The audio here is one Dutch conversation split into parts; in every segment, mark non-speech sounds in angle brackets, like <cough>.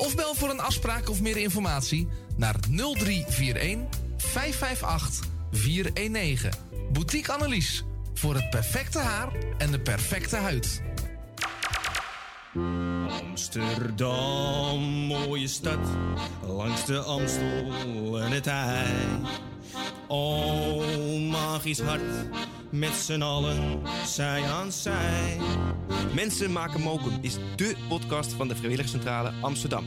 Of bel voor een afspraak of meer informatie naar 0341 558 419. Boutique Annelies. Voor het perfecte haar en de perfecte huid. Amsterdam, mooie stad, langs de Amstel en het IJ. Oh, magisch hart, met z'n allen, zij aan zij. Mensen maken mokum is dé podcast van de Vrijwilligcentrale Amsterdam.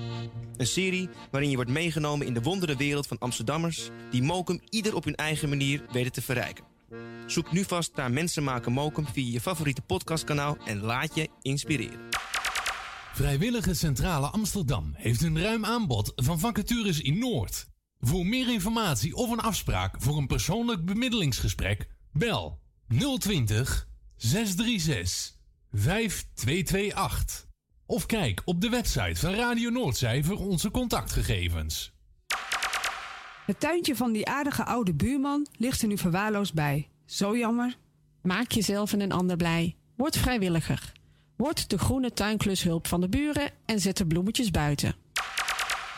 Een serie waarin je wordt meegenomen in de wondere wereld van Amsterdammers... die mokum ieder op hun eigen manier weten te verrijken. Zoek nu vast naar Mensen maken mokum via je favoriete podcastkanaal... en laat je inspireren. Vrijwillige Centrale Amsterdam heeft een ruim aanbod van vacatures in Noord. Voor meer informatie of een afspraak voor een persoonlijk bemiddelingsgesprek, bel 020 636 5228. Of kijk op de website van Radio Noordzij voor onze contactgegevens. Het tuintje van die aardige oude buurman ligt er nu verwaarloosd bij. Zo jammer. Maak jezelf en een ander blij. Word vrijwilliger. Word de groene tuinklushulp van de buren en zet de bloemetjes buiten.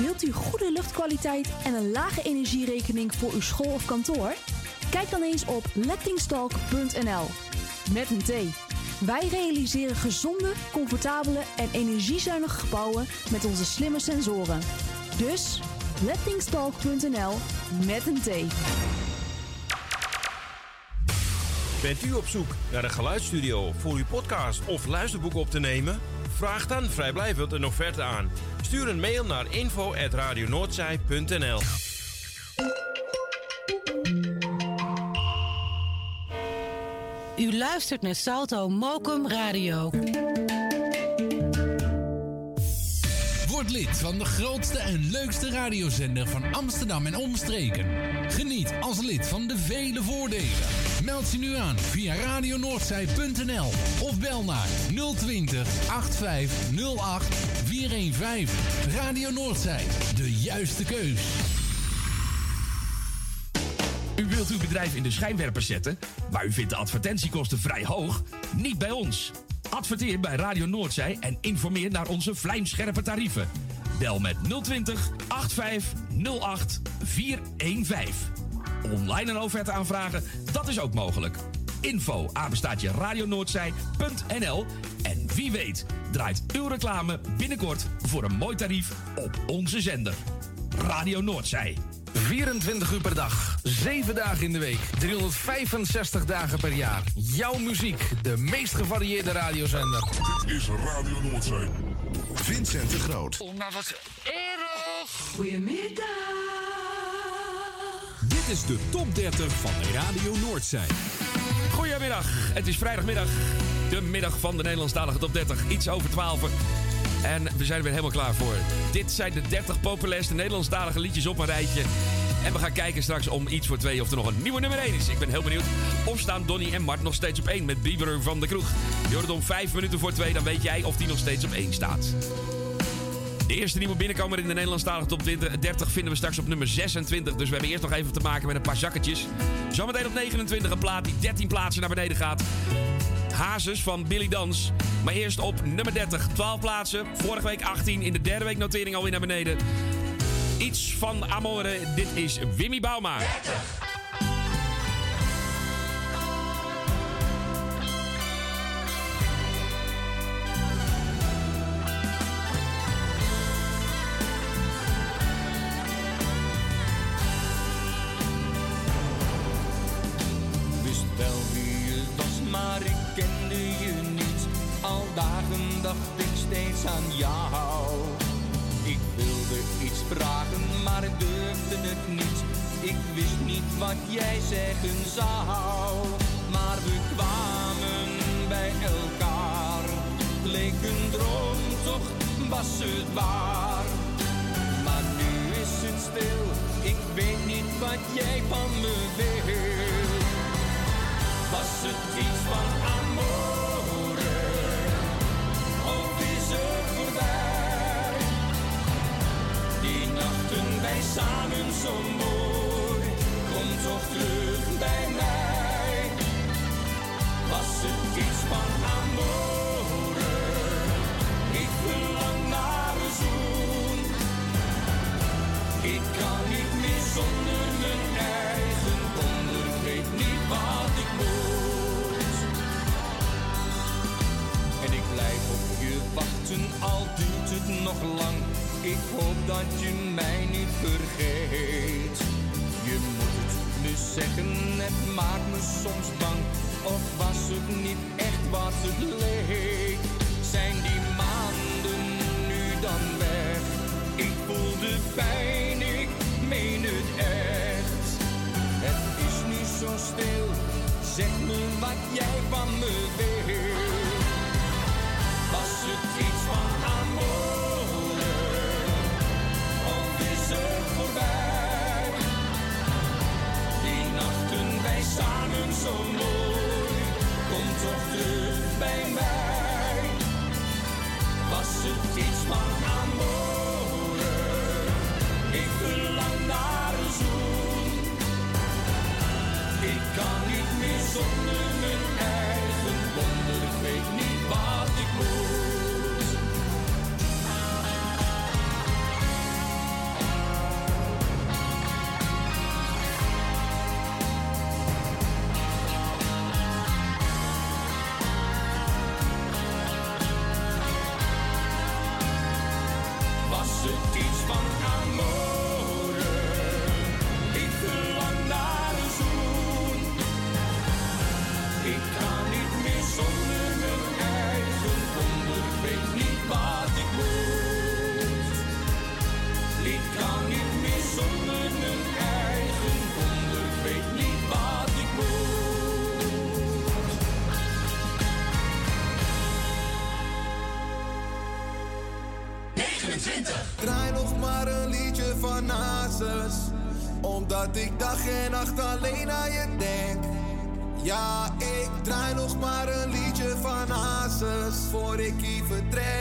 Wilt u goede luchtkwaliteit en een lage energierekening voor uw school of kantoor? Kijk dan eens op lettingstalk.nl. Met een T. Wij realiseren gezonde, comfortabele en energiezuinige gebouwen met onze slimme sensoren. Dus lettingstalk.nl met een T. Bent u op zoek naar een geluidsstudio voor uw podcast of luisterboek op te nemen? Vraag dan vrijblijvend een offerte aan. Stuur een mail naar info.radionoordzij.nl U luistert naar Salto Mokum Radio. Word lid van de grootste en leukste radiozender van Amsterdam en omstreken. Geniet als lid van de vele voordelen. Meld je nu aan via radionoordzij.nl of bel naar 020 8508 415. Radio Noordzij, de juiste keus. U wilt uw bedrijf in de schijnwerpers zetten, maar u vindt de advertentiekosten vrij hoog? Niet bij ons. Adverteer bij Radio Noordzij en informeer naar onze vlijmscherpe tarieven. Bel met 020 8508 415. Online een offerte aanvragen, dat is ook mogelijk. Info apenstaatje radionoordzij.nl En wie weet draait uw reclame binnenkort voor een mooi tarief op onze zender. Radio Noordzij. 24 uur per dag, 7 dagen in de week, 365 dagen per jaar. Jouw muziek, de meest gevarieerde radiozender. Dit is Radio Noordzee. Vincent de Groot. Oh, maar wat erg. Dit is de top 30 van Radio Noordzij. Goedemiddag, het is vrijdagmiddag. De middag van de Nederlandstalige top 30. Iets over 12. En we zijn er weer helemaal klaar voor. Dit zijn de 30 populairste Nederlandstalige liedjes op een rijtje. En we gaan kijken straks om iets voor twee of er nog een nieuwe nummer 1 is. Ik ben heel benieuwd. Of staan Donny en Mart nog steeds op 1 met Bieber van de Kroeg. Je om 5 minuten voor 2, dan weet jij of die nog steeds op 1 staat. De eerste nieuwe binnenkomer in de Nederlandstalige top 20, 30 vinden we straks op nummer 26. Dus we hebben eerst nog even te maken met een paar zakketjes. Zometeen op 29 een plaat die 13 plaatsen naar beneden gaat. Hazes van Billy Dans. Maar eerst op nummer 30, 12 plaatsen. Vorige week 18, in de derde week notering alweer naar beneden. Iets van Amore, dit is Wimmy Bouwma. 30. wat jij zeggen zou. Maar we kwamen bij elkaar, leek een droom, toch was het waar. Maar nu is het stil, ik weet niet wat jij van me wil. Was het iets van amore, of is het voorbij? Die nachten wij samen zo mooi. 20. Draai nog maar een liedje van Hazes. Omdat ik dag en nacht alleen aan je denk. Ja, ik draai nog maar een liedje van Hazes. Voor ik hier vertrek.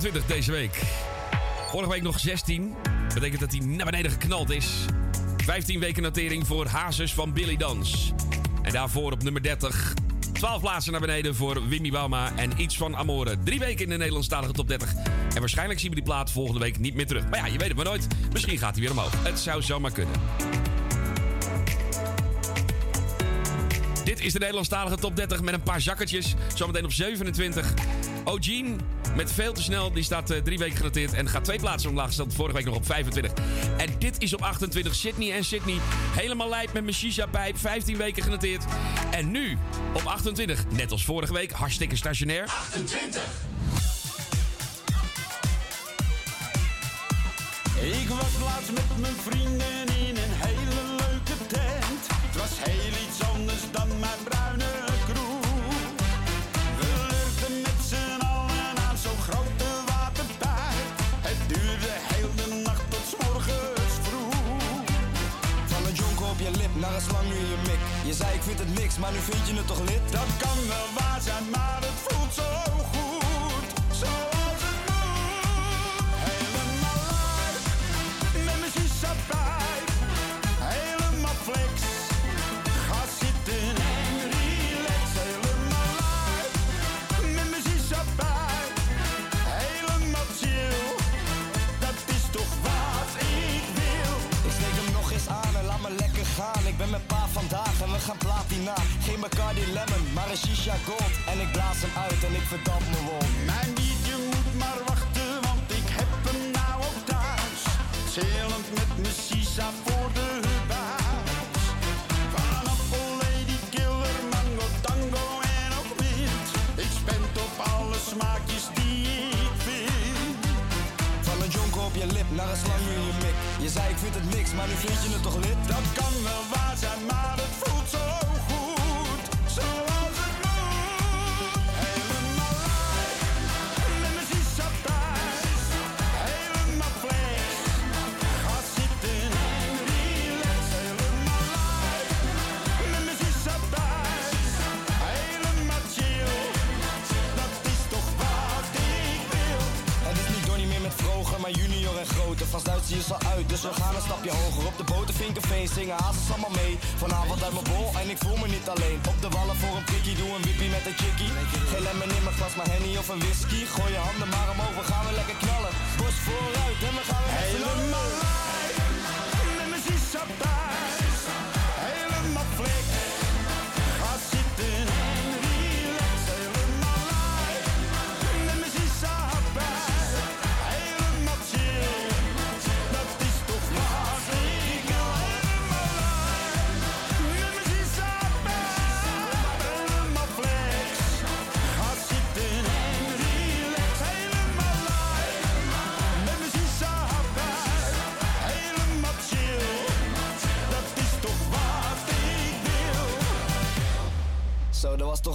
29 deze week. Vorige week nog 16. Betekent dat hij naar beneden geknald is. 15 weken notering voor Hazes van Billy Dans. En daarvoor op nummer 30. 12 plaatsen naar beneden voor Wimmy Bauma en iets van Amore. Drie weken in de Nederlandstalige top 30. En waarschijnlijk zien we die plaat volgende week niet meer terug. Maar ja, je weet het maar nooit. Misschien gaat hij weer omhoog. Het zou zomaar kunnen. Is de Nederlandstalige top 30 met een paar zakkertjes. Zometeen op 27. O'Gene met veel te snel. Die staat eh, drie weken genoteerd en gaat twee plaatsen omlaag. Stond vorige week nog op 25. En dit is op 28. Sydney en Sydney. Helemaal lijp met mijn shisha-pijp. 15 weken genoteerd. En nu op 28. Net als vorige week. Hartstikke stationair. 28. Ik was laatst met mijn vrienden in een hele leuke tent. Het was heel zei ik vind het niks, maar nu vind je het toch lid? Dat kan wel waar zijn, maar het voelt zo Geen Bacardi Lemon, maar een shisha gold. En ik blaas hem uit en ik verdamp me wond. Mijn liedje moet maar wachten, want ik heb hem nou ook thuis. Chillend met mijn shisha voor de buis. Van Apple, Lady Killer, Mango, Tango en ook Mint. Ik spend op alle smaakjes die ik vind. Van een jonker op je lip naar een slang in je mik. Je zei ik vind het niks, maar nu vind je het toch lid? Dat kan wel waar zijn, maar het voelt groter. Van Duits is al uit, dus we gaan een stapje hoger. Op de boten Vinkerveen zingen hazes allemaal mee. Vanavond uit mijn bol en ik voel me niet alleen. Op de wallen voor een prikkie, doe een wippie met een chickie. Geen lemon in mijn glas, maar henny of een whisky. Gooi je handen maar omhoog, we gaan weer lekker knallen. Bos vooruit en we gaan weer. Helemaal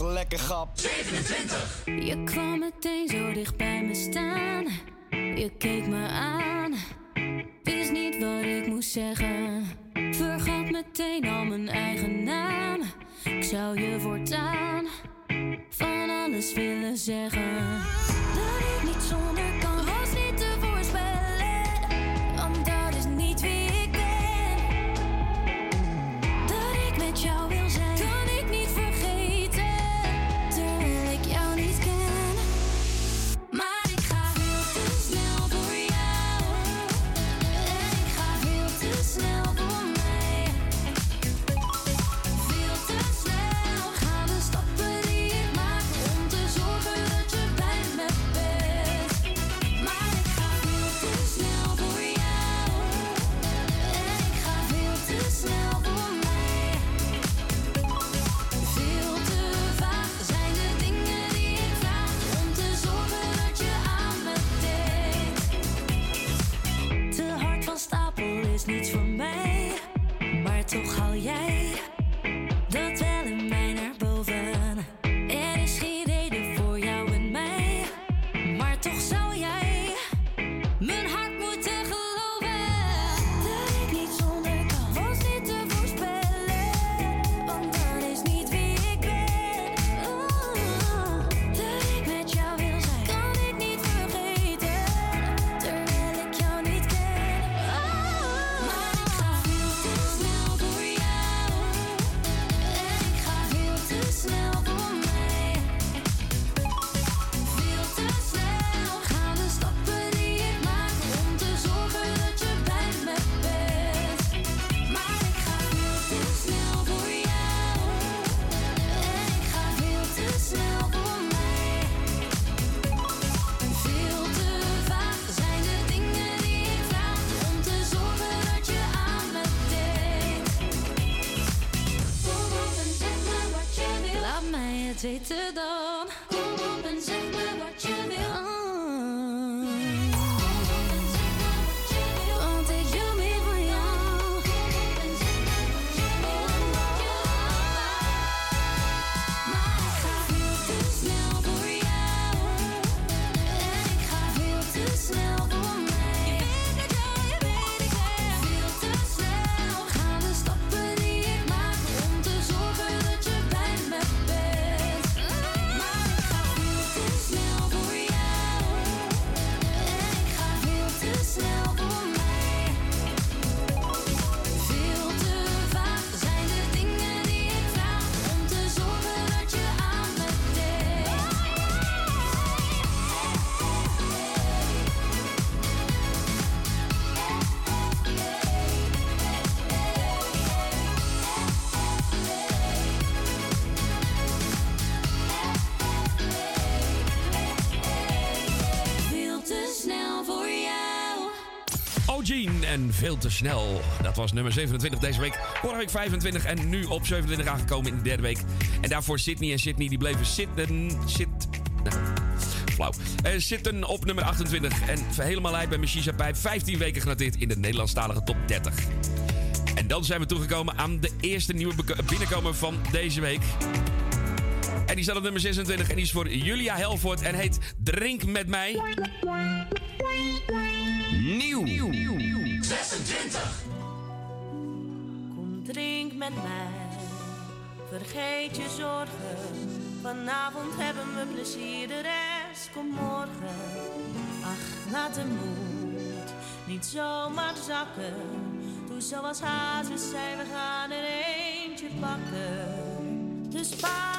lekker grap. 27. Je kwam meteen zo dicht bij me staan. Je keek me aan. Wist niet wat ik moest zeggen. Vergat meteen al mijn eigen naam. Ik zou je voortaan van alles willen zeggen. Dat ik niet zonder niets voor mij, maar toch haal jij veel te snel. Dat was nummer 27 deze week. Vorige week 25 en nu op 27 aangekomen in de derde week. En daarvoor Sydney en Sydney die bleven zitten. Zit. Nou, flauw. Eh, zitten op nummer 28. En helemaal lijp bij Machisa Pijp. 15 weken genoteerd in de Nederlandstalige top 30. En dan zijn we toegekomen aan de eerste nieuwe binnenkomer van deze week. En die staat op nummer 26 en die is voor Julia Helvoort en heet Drink met mij. Nieuw. 26. Kom, drink met mij. Vergeet je zorgen. Vanavond hebben we plezier, de rest komt morgen. Ach, laat de moed niet zomaar zakken. Doe zoals hazes zijn, we gaan er eentje pakken. Dus pak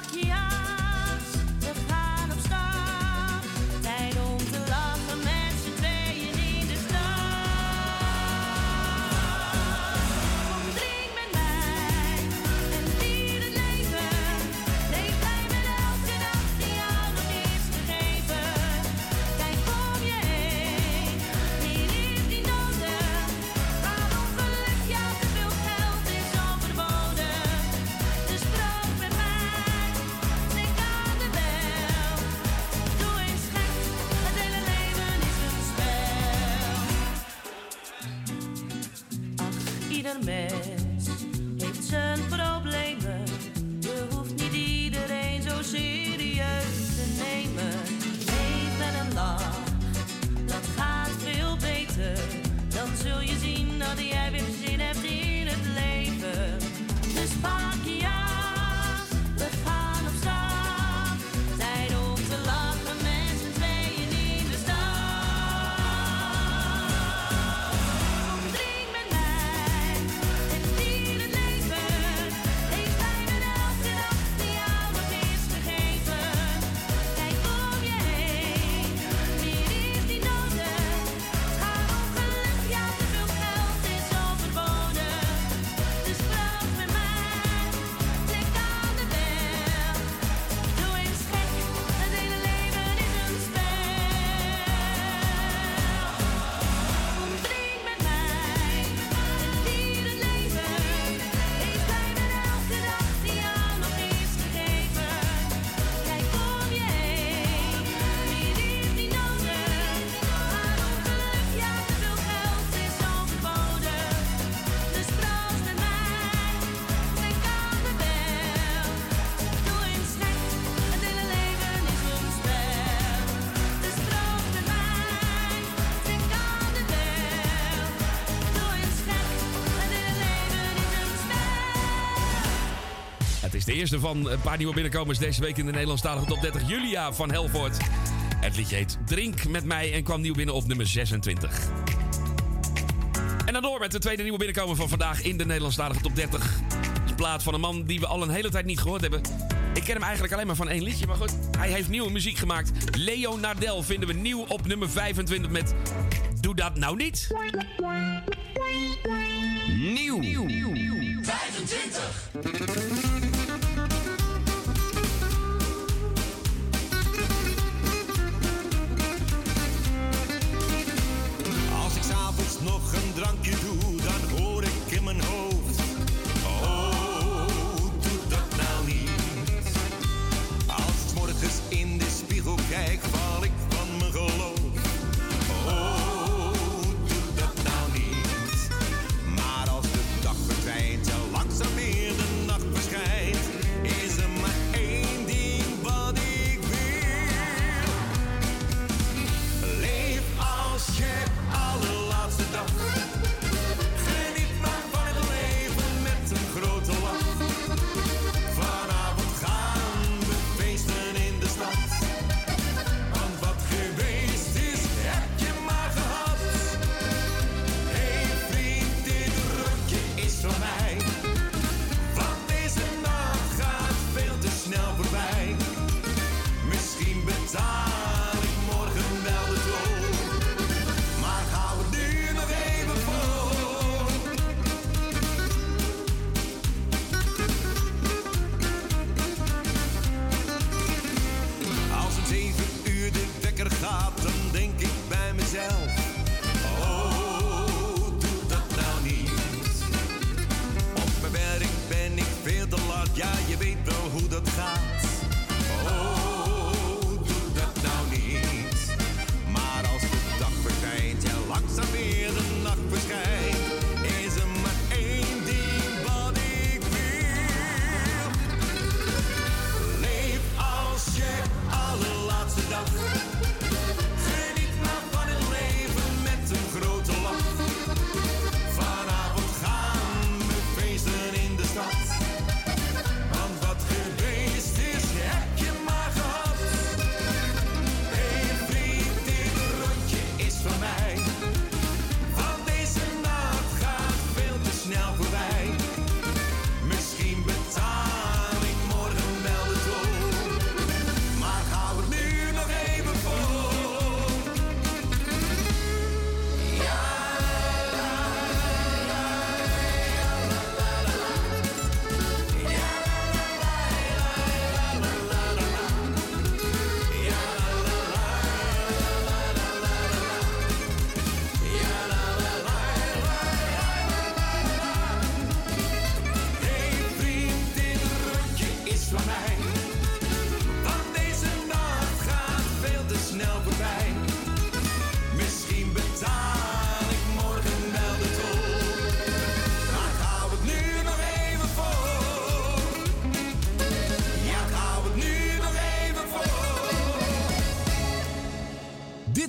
Ach, eerste van een paar nieuwe binnenkomers deze week in de Nederlandstalige top 30. Julia van Helvoort. Het liedje heet Drink met mij en kwam nieuw binnen op nummer 26. En dan door met de tweede nieuwe binnenkomer van vandaag in de Nederlandstalige top 30. Het is een plaat van een man die we al een hele tijd niet gehoord hebben. Ik ken hem eigenlijk alleen maar van één liedje, maar goed. Hij heeft nieuwe muziek gemaakt. Leo Nardel vinden we nieuw op nummer 25 met Doe dat nou niet. Nieuw. 25.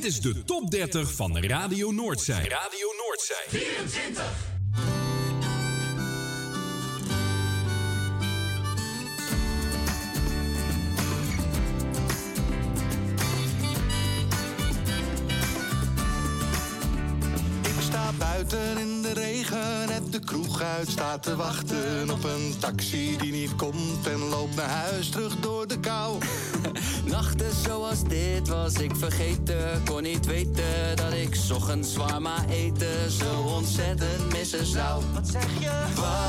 Is de top 30 van Radio Noordzij. Radio Noordzij. 24. Ik sta buiten in de regen, net de kroeg uit, staat te wachten op een taxi die niet komt en loopt naar huis terug door was ik vergeten, kon niet weten dat ik ochtends zwaar eten zo ontzettend missen zou. Wat zeg je? Wat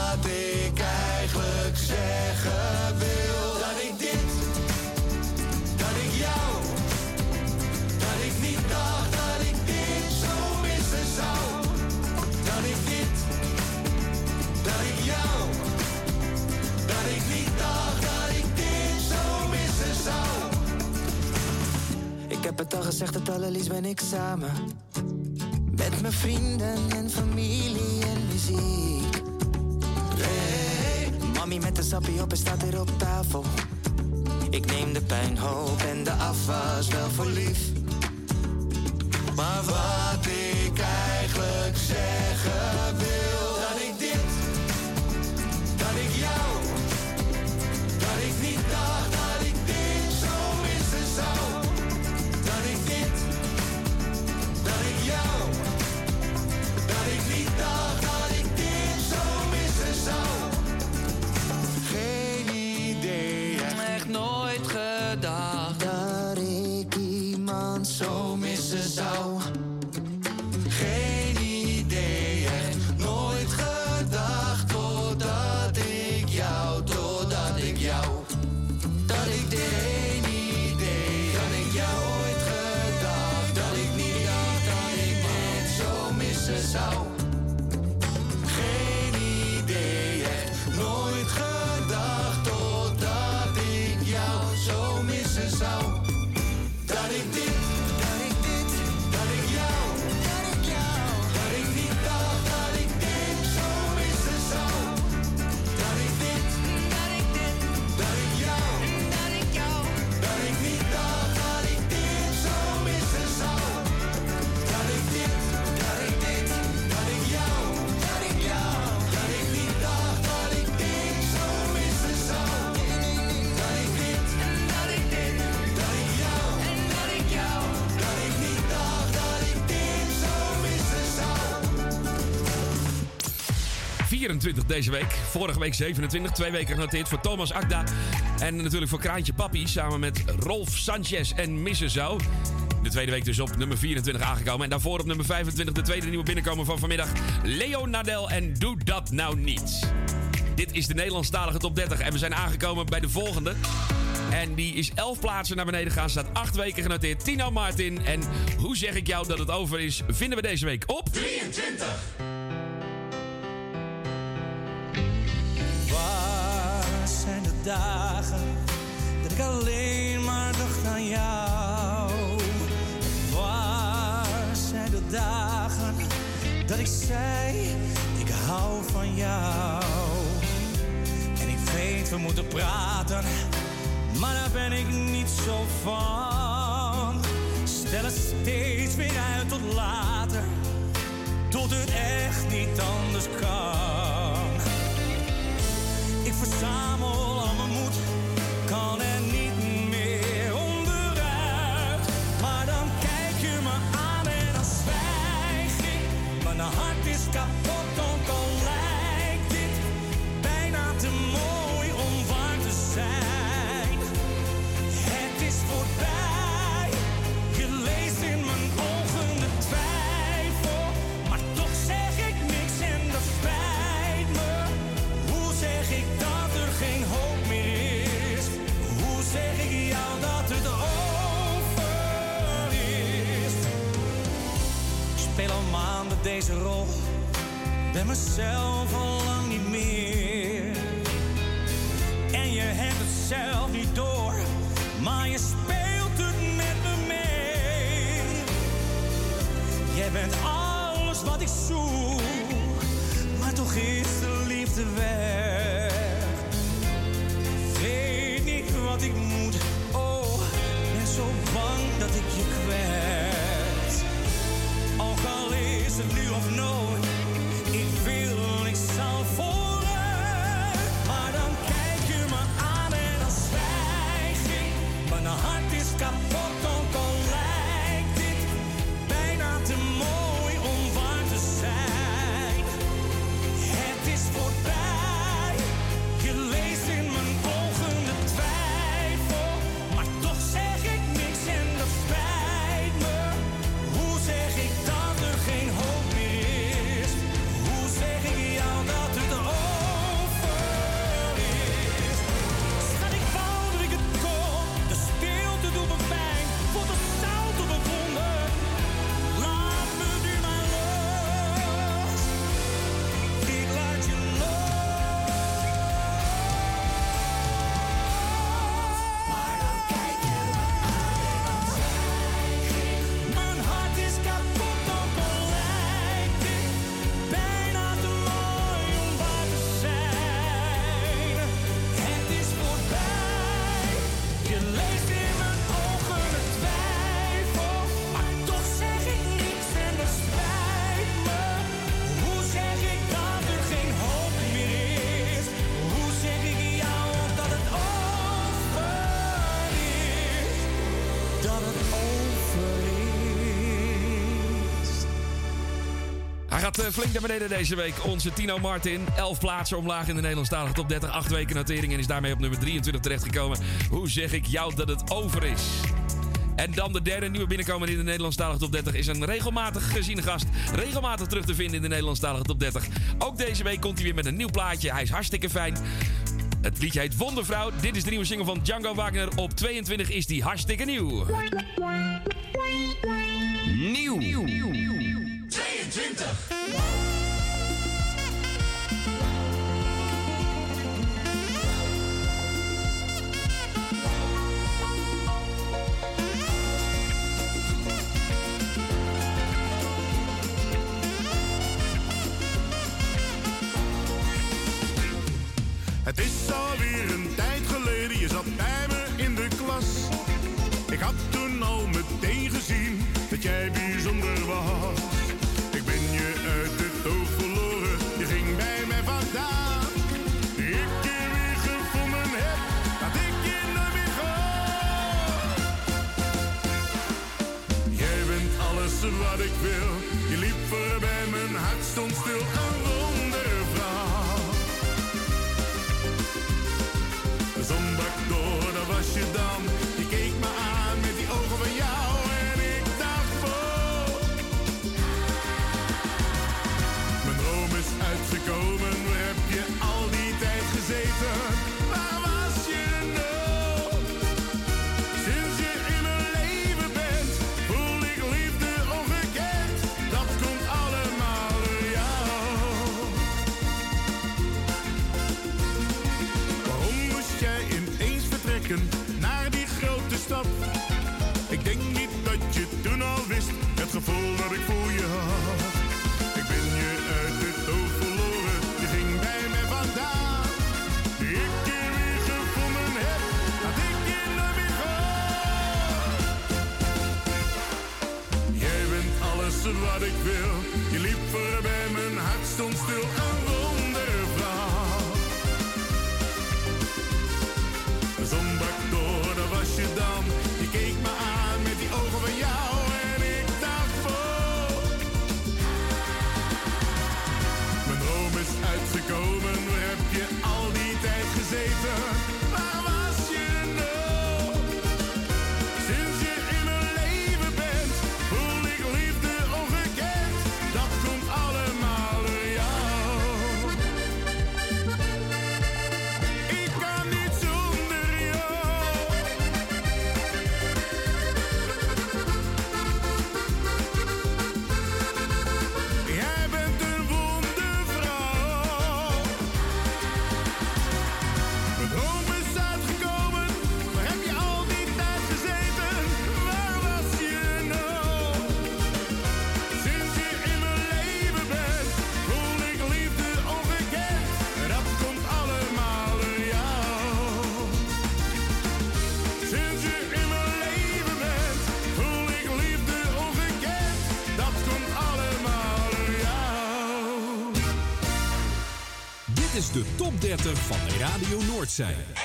ben ik samen. Met mijn vrienden en familie en muziek. Mami met de sappie op en staat hier op tafel. Ik neem de pijnhoop en de afwas wel voor lief. 24 deze week. Vorige week 27. Twee weken genoteerd voor Thomas Akda. En natuurlijk voor Kraantje Papi. Samen met Rolf Sanchez en Missenzo. De tweede week dus op nummer 24 aangekomen. En daarvoor op nummer 25 de tweede nieuwe binnenkomer van vanmiddag. Leo Nadel en Doe Dat Nou Niet. Dit is de Nederlandstalige top 30. En we zijn aangekomen bij de volgende. En die is 11 plaatsen naar beneden gegaan. Staat 8 weken genoteerd. Tino Martin. En hoe zeg ik jou dat het over is? Vinden we deze week op 23. dagen dat ik alleen maar dacht aan jou. Waar zijn de dagen dat ik zei, ik hou van jou. En ik weet, we moeten praten, maar daar ben ik niet zo van. Stel het steeds weer uit tot later, tot het echt niet anders kan verzamel al mijn moed. deze rol. Ben mezelf al lang niet meer. En je hebt het zelf niet door, maar je speelt het met me mee. Jij bent alles wat ik zoek, maar toch is de liefde weg. Eh, flink naar beneden deze week. Onze Tino Martin. elf plaatsen omlaag in de Nederlandstalige top 30. acht weken notering en is daarmee op nummer 23 terechtgekomen. Hoe zeg ik jou dat het over is? En dan de derde nieuwe binnenkomer in de Nederlandstalige top 30 is een regelmatig geziene gast. Regelmatig terug te vinden in de Nederlandstalige top 30. Ook deze week komt hij weer met een nieuw plaatje. Hij is hartstikke fijn. Het liedje heet Wondervrouw. Dit is de nieuwe single van Django Wagner. Op 22 is die hartstikke nieuw. Nieuw. 20. Je liep voorbij, mijn hart stond stil. van Radio Noordzijde.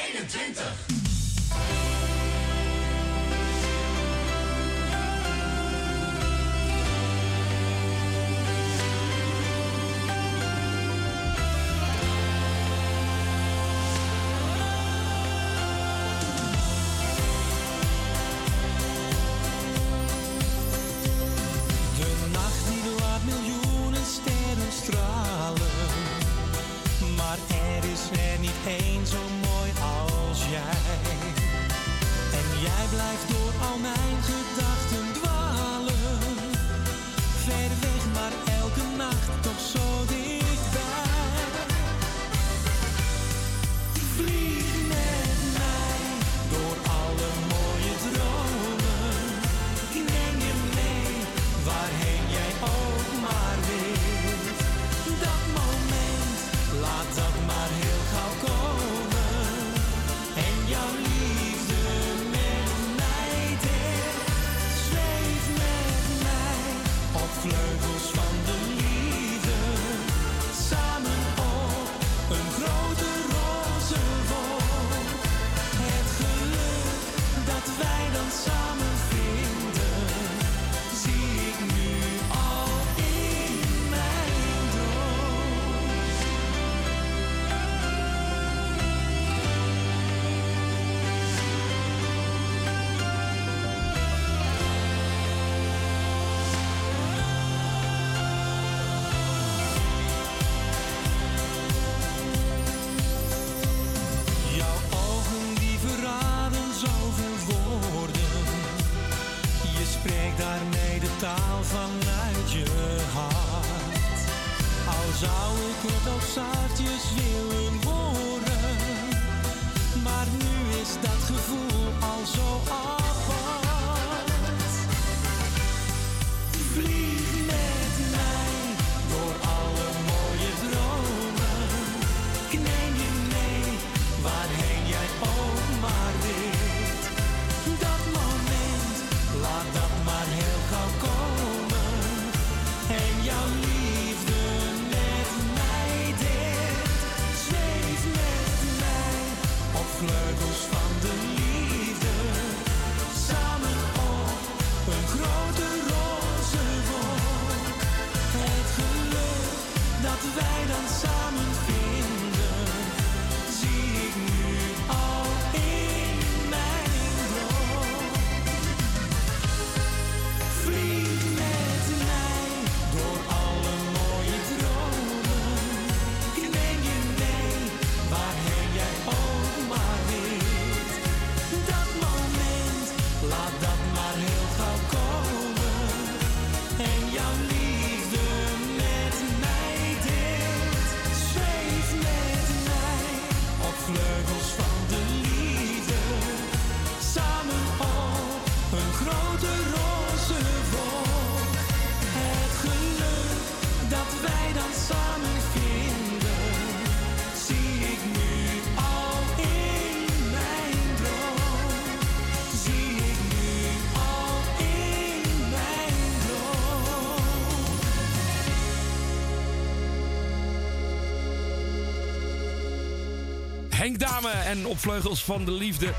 Henk Dame en Opvleugels van de Liefde.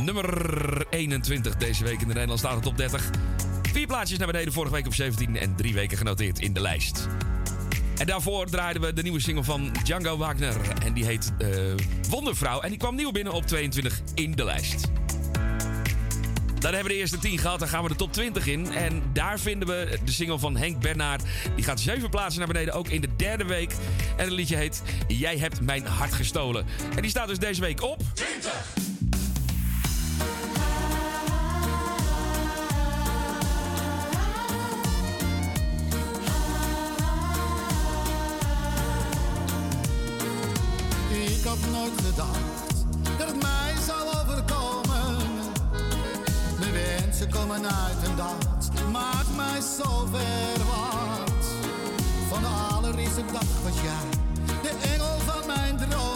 Nummer 21 deze week in de Nederlandstalige top 30. Vier plaatsjes naar beneden, vorige week op 17 en drie weken genoteerd in de lijst. En daarvoor draaiden we de nieuwe single van Django Wagner. En die heet eh, Wondervrouw. En die kwam nieuw binnen op 22 in de lijst. Dan hebben we de eerste 10 gehad. Dan gaan we de top 20 in. En daar vinden we de single van Henk Bernard. Die gaat 7 plaatsen naar beneden, ook in de derde week. En het liedje heet Jij hebt mijn hart gestolen. En die staat dus deze week op... 20. Ik had nooit gedacht uit en dat maakt mij zo ver wat. Van de allereerste dag was jij de engel van mijn dromen.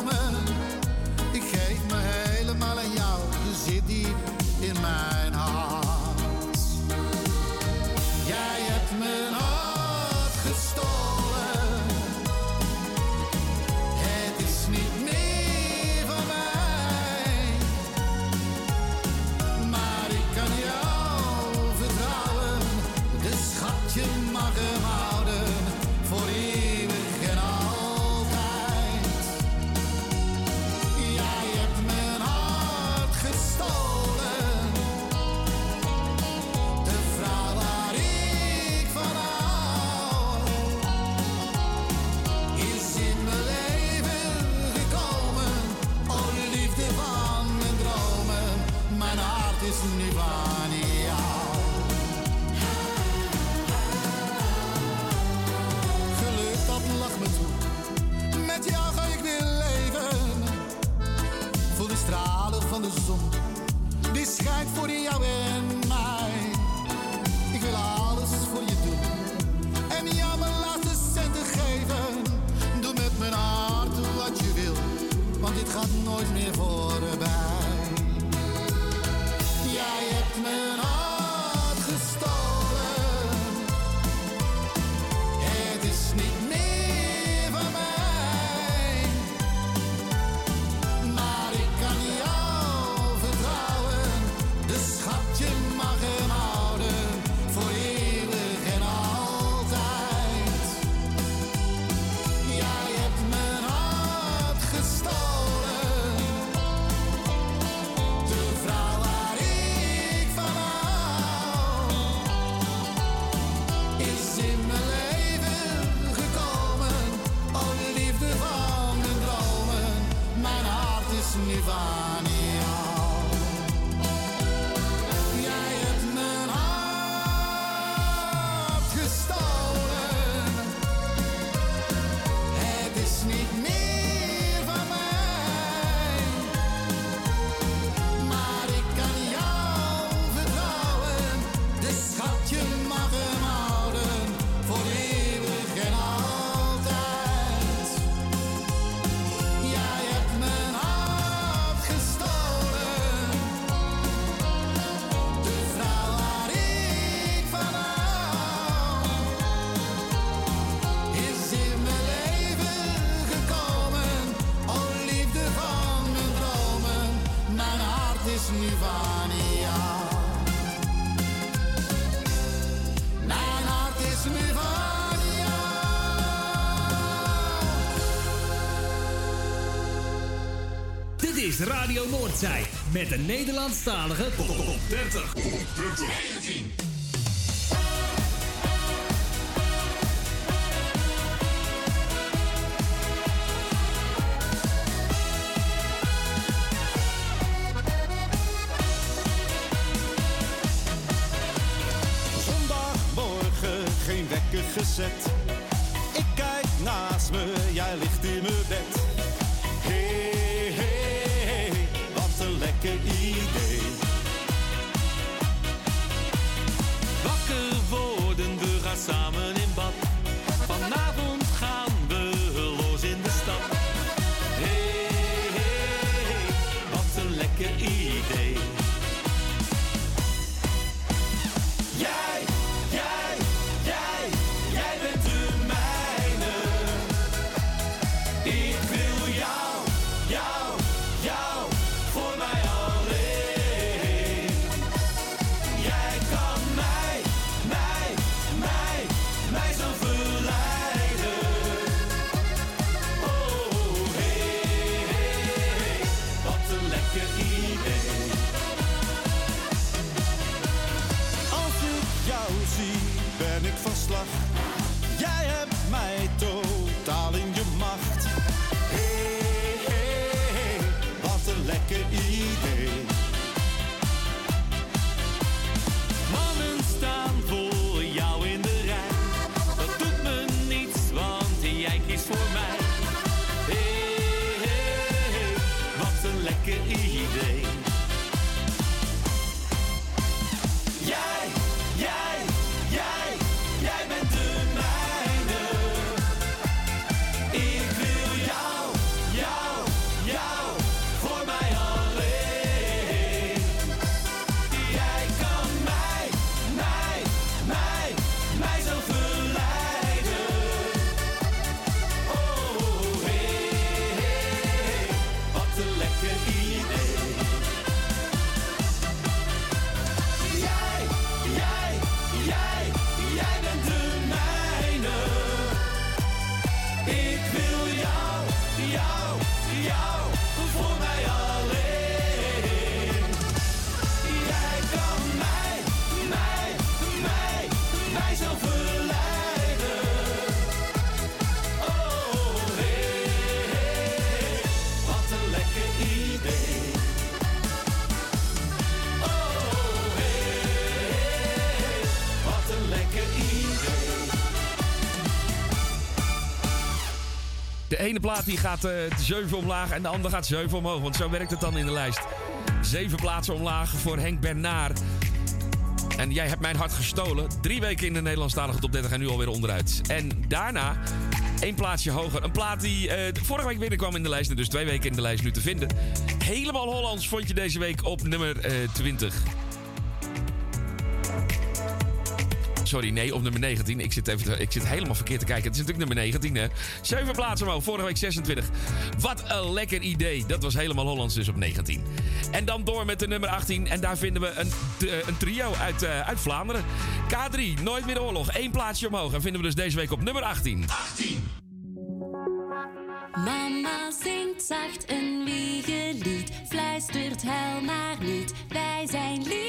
Voor jou en mij. Ik wil alles voor je doen en jou mijn laatste centen geven. Doe met mijn hart wat je wil, want dit gaat nooit meer voorbij. is Radio Noordzij met de Nederlandstalige Top 30. Top 30. Ene plaat die gaat eh 7 omlaag en de andere gaat 7 omhoog. Want zo werkt het dan in de lijst. Zeven plaatsen omlaag voor Henk Bernard. En jij hebt mijn hart gestolen. Drie weken in de Nederlandstalige top 30 en nu alweer onderuit. En daarna één plaatsje hoger. Een plaat die eh, vorige week binnenkwam in de lijst. Dus twee weken in de lijst nu te vinden. Helemaal Hollands vond je deze week op nummer eh 20. Sorry, nee, op nummer 19. Ik zit, even te- ik zit helemaal verkeerd te kijken. Het is natuurlijk nummer 19, hè. Zeven plaatsen omhoog, vorige week 26. Wat een lekker idee. Dat was helemaal Hollands dus op 19. En dan door met de nummer 18. En daar vinden we een, t- een trio uit, eh, uit Vlaanderen. K3, Nooit meer oorlog. Eén plaatsje omhoog. En vinden we dus deze week op nummer 18. 18. Mama zingt zacht een wiegelied, fluistert huil maar niet. Wij zijn liefde.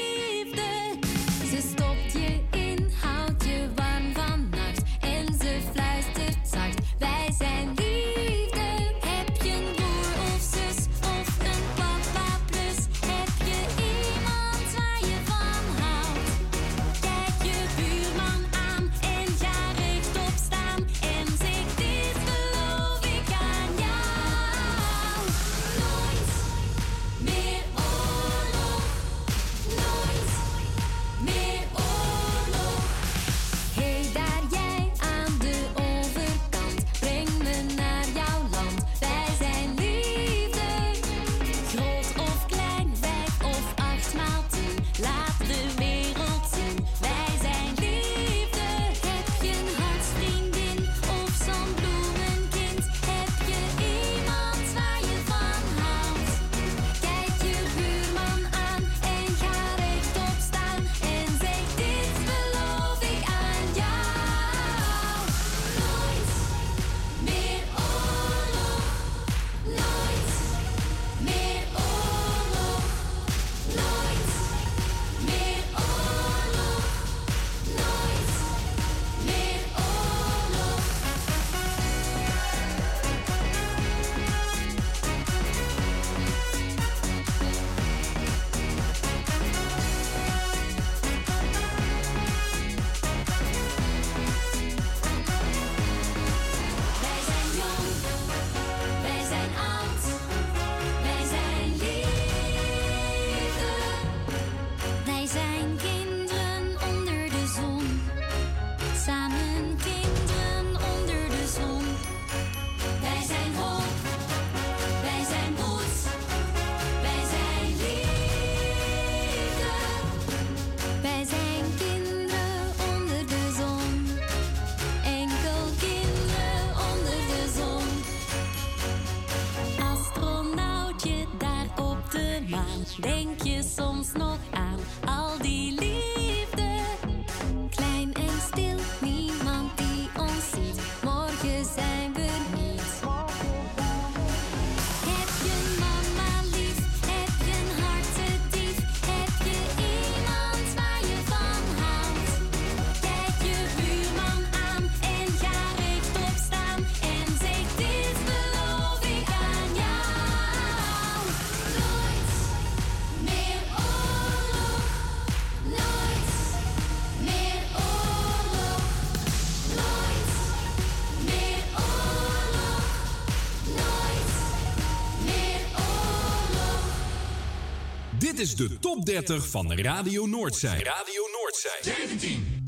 Is de top 30 van Radio Noordzij. Radio Noordzij. 17.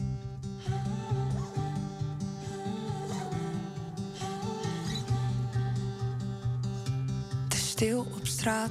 Het is stil op straat,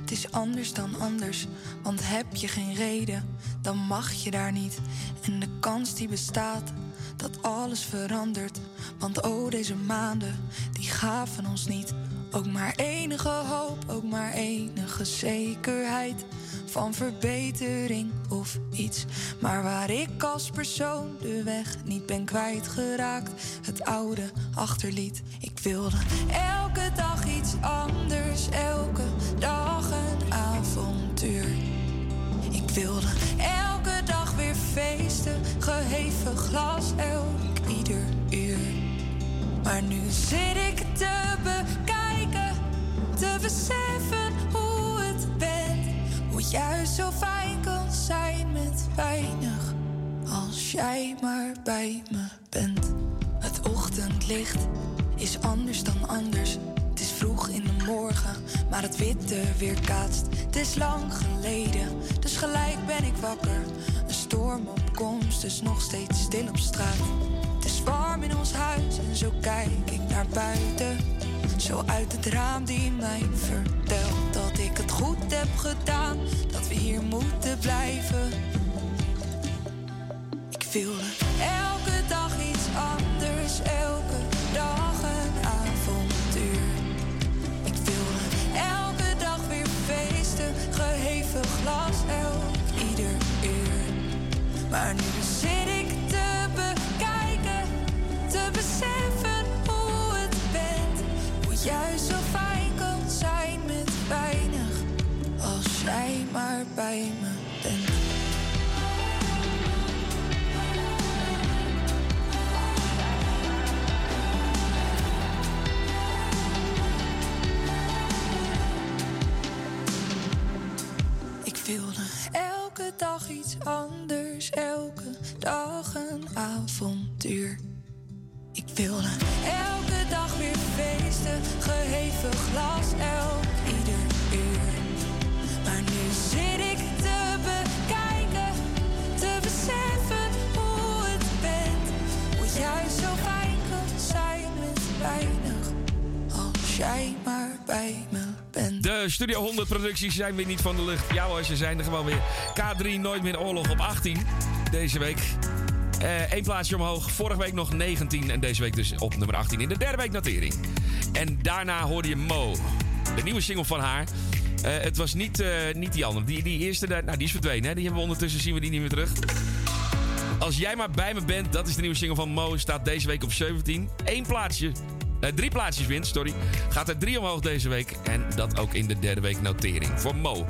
het is anders dan anders. Want heb je geen reden, dan mag je daar niet. En de kans die bestaat, dat alles verandert. Want oh, deze maanden, die gaven ons niet. Ook maar enige hoop, ook maar enige zekerheid van verbetering of iets. Maar waar ik als persoon de weg niet ben kwijtgeraakt, het oude achterliet. Ik wilde elke dag iets anders, elke dag een avontuur. Ik wilde elke dag weer feesten, geheven glas elk ieder uur. Maar nu zit ik te bekijken, te beseffen. Hoe juist zo fijn kan zijn met weinig, als jij maar bij me bent. Het ochtendlicht is anders dan anders. Het is vroeg in de morgen, maar het witte weerkaatst. Het is lang geleden, dus gelijk ben ik wakker. Een storm op komst, dus nog steeds stil op straat. Het is warm in ons huis en zo kijk ik naar buiten. Zo uit het raam die mij vertelt dat ik het goed heb gedaan. Dat we hier moeten blijven. Ik wilde elke dag iets anders, elke dag een avontuur. Ik wilde elke dag weer feesten, geheven glas elk ieder uur. Maar nu dag iets anders, elke dag een avontuur. Ik wilde elke dag weer feesten, geheven glas elk ieder uur. Maar nu zit ik te bekijken, te beseffen hoe het bent. Hoe juist zo fijn kan zijn met weinig, als jij maar bij me De Studio 100 producties zijn weer niet van de lucht. Ja hoor, ze zijn er gewoon weer. K3 Nooit meer oorlog op 18 deze week. Eén plaatsje omhoog. Vorige week nog 19 en deze week dus op nummer 18 in de derde week notering. En daarna hoorde je Mo. De nieuwe single van haar. Eh, het was niet, eh, niet die andere. Die, die eerste, nou die is verdwenen. Die hebben we ondertussen, zien we die niet meer terug. Als jij maar bij me bent, dat is de nieuwe single van Mo. Staat deze week op 17. Eén plaatsje. Eh, drie plaatsjes wint, sorry. Gaat er drie omhoog deze week. En dat ook in de derde week notering voor Mo.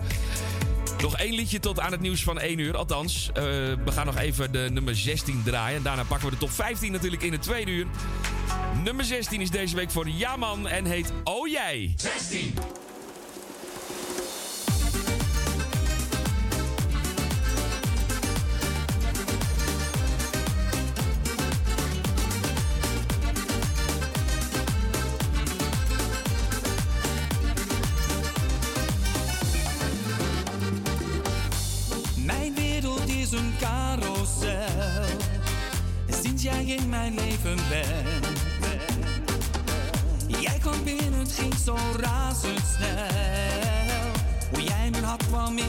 Nog één liedje tot aan het nieuws van 1 uur. Althans, eh, we gaan nog even de nummer 16 draaien. En daarna pakken we de top 15 natuurlijk in het tweede uur. Nummer 16 is deze week voor Jaman en heet Oh Jij. 16. Een carousel. Sinds jij in mijn leven bent. Jij kwam binnen, het ging zo razendsnel. Hoe jij mijn hart kwam. Ja,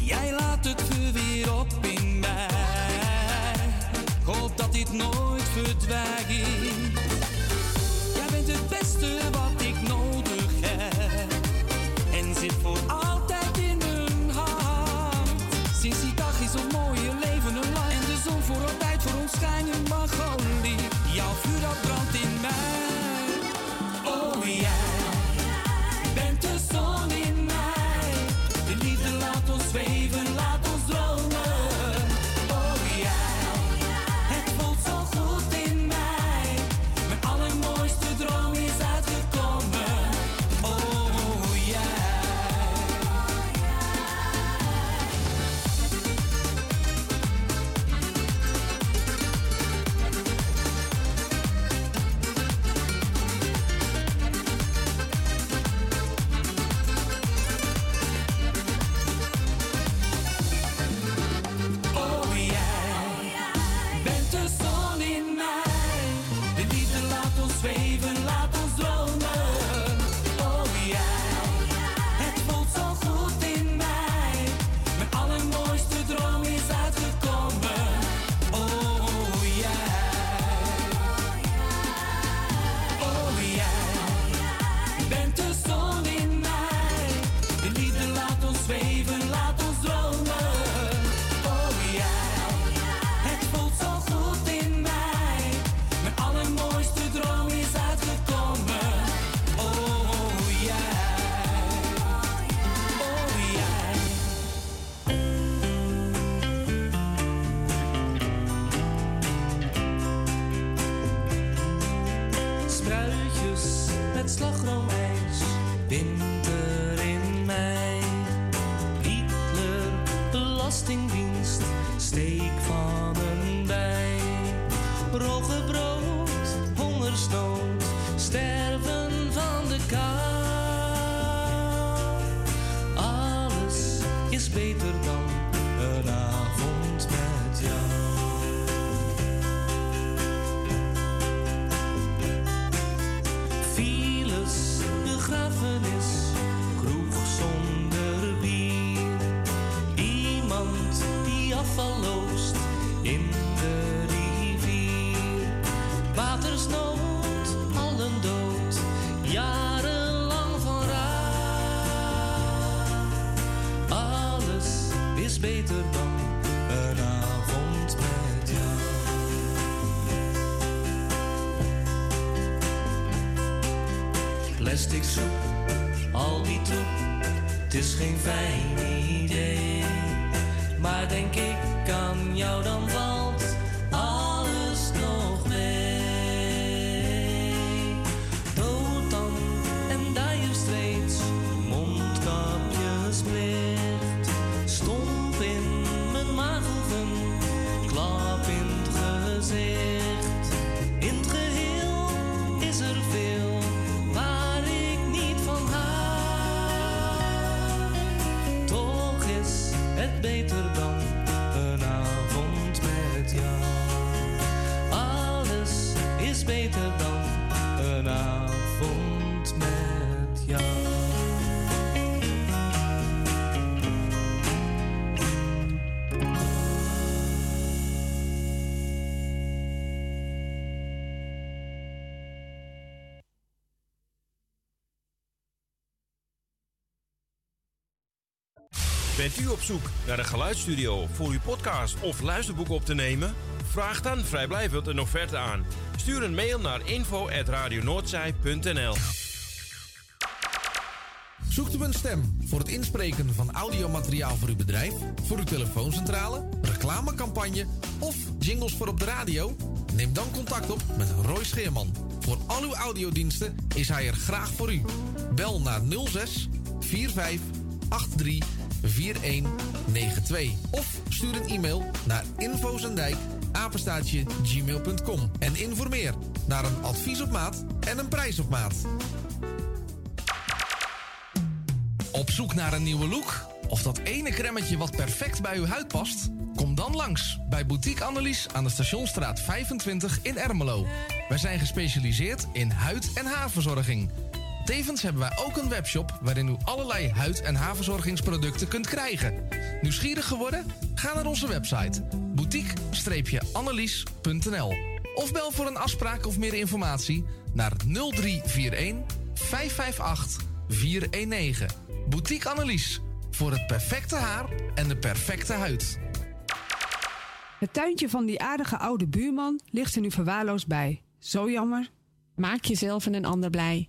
Jij laat het vuur weer op in mij. Hoop dat dit nooit verdwijnt. Jij bent het beste wat Bent u op zoek naar een geluidsstudio voor uw podcast of luisterboek op te nemen? Vraag dan vrijblijvend een offerte aan. Stuur een mail naar info.radionoordzij.nl Zoekt u een stem voor het inspreken van audiomateriaal voor uw bedrijf, voor uw telefooncentrale, reclamecampagne of jingles voor op de radio? Neem dan contact op met Roy Scheerman. Voor al uw audiodiensten is hij er graag voor u. Bel naar 06 45 83 4192 of stuur een e-mail naar infozendijk gmail.com en informeer naar een advies op maat en een prijs op maat. Op zoek naar een nieuwe look? Of dat ene kremmetje wat perfect bij uw huid past? Kom dan langs bij Boutique Annelies aan de Stationstraat 25 in Ermelo. Wij zijn gespecialiseerd in huid- en haarverzorging. Tevens hebben wij ook een webshop waarin u allerlei huid- en haarverzorgingsproducten kunt krijgen. Nieuwsgierig geworden? Ga naar onze website boutique-annelies.nl of bel voor een afspraak of meer informatie naar 0341 558 419. Boutique Annelies. Voor het perfecte haar en de perfecte huid. Het tuintje van die aardige oude buurman ligt er nu verwaarloosd bij. Zo jammer. Maak jezelf en een ander blij.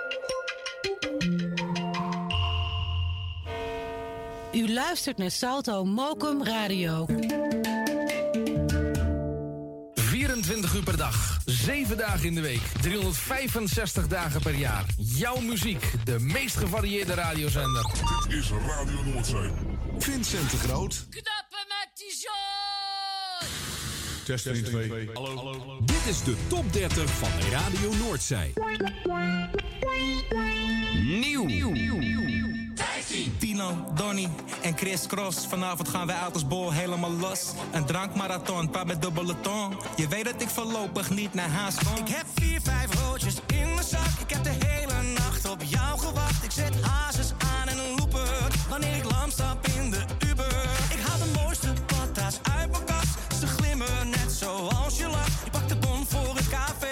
U luistert naar Salto Mokum Radio. 24 uur per dag, 7 dagen in de week, 365 dagen per jaar. Jouw muziek, de meest gevarieerde radiozender. Dit is Radio Noordzee. Vincent de Groot. Knappen met die zooi! Testing 2. Hallo. Dit is de top 30 van Radio Noordzij. Nieuw. Tino, Donny en Chris Cross. Vanavond gaan wij uit als bol helemaal los. Een drankmarathon, paar met dubbele tong. Je weet dat ik voorlopig niet naar huis kom. Ik heb vier, vijf roodjes in mijn zak. Ik heb de hele nacht op jou gewacht. café.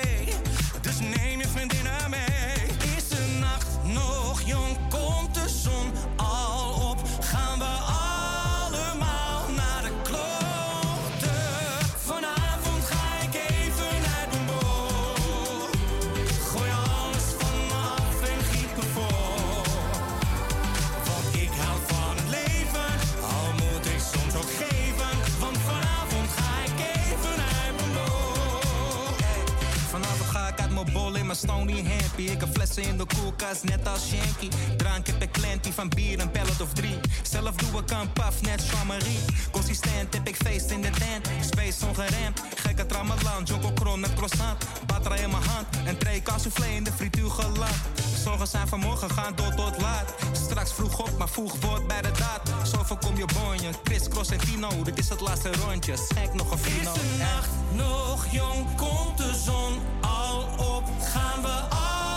Mijn Stony happy. Ik heb flessen in de koelkast, net als Shanky. Drank heb ik klantie van bier, een pellet of drie. Zelf doe ik een paf, net Jean-Marie. Consistent heb ik feest in de tent. Space ongeremd, gekke tramalan. Joko kron met croissant. Batterij in mijn hand, een tray soufflé in de frituur geland. Zorgen zijn vanmorgen, gaan door tot laat. Straks vroeg op, maar vroeg wordt bij de daad. Zo voorkom je bonje, Chris, Cross en Tino. Dit is het laatste rondje, schenk nog een fino. Is de nacht nog jong, komt de zon al op, gaan we allemaal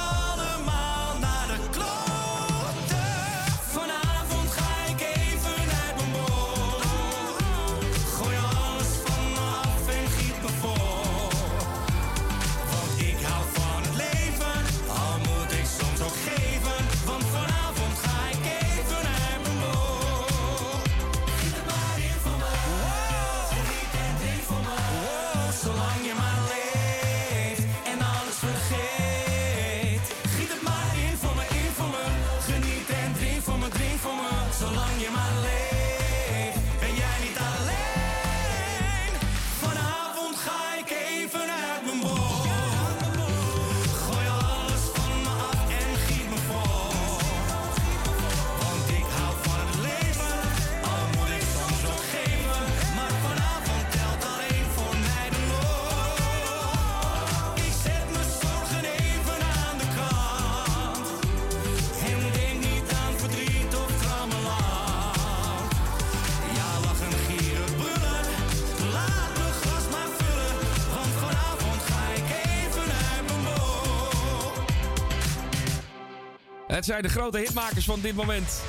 Zijn de grote hitmakers van dit moment.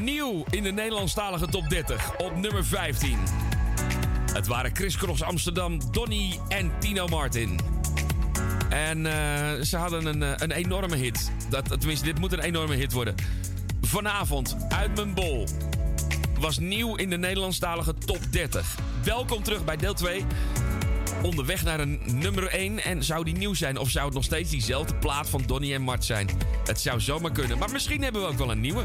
Nieuw in de Nederlandstalige top 30 op nummer 15. Het waren Chris Cross Amsterdam, Donny en Tino Martin. En eh, ze hadden een, eh, een enorme hit. Dat, tenminste, dit moet een enorme hit worden. Vanavond, uit mijn bol. Was nieuw in de Nederlandstalige top 30. Welkom terug bij deel 2 onderweg naar een nummer 1. En zou die nieuw zijn? Of zou het nog steeds diezelfde plaat van Donny en Mart zijn? Het zou zomaar kunnen. Maar misschien hebben we ook wel een nieuwe.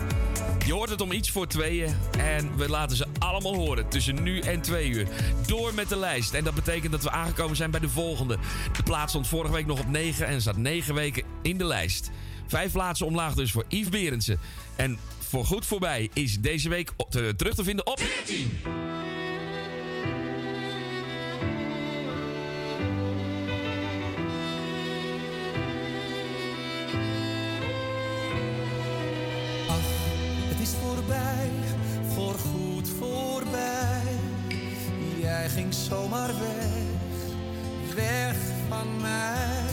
Je hoort het om iets voor tweeën. En we laten ze allemaal horen tussen nu en twee uur. Door met de lijst. En dat betekent dat we aangekomen zijn bij de volgende. De plaat stond vorige week nog op 9 en staat 9 weken in de lijst. Vijf plaatsen omlaag dus voor Yves Berendsen. En voor goed voorbij is deze week terug te vinden op... 14. Ging zomaar weg, weg van mij.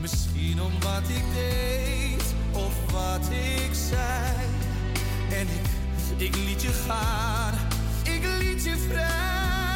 Misschien om wat ik deed of wat ik zei. En ik, ik liet je gaan, ik liet je vrij.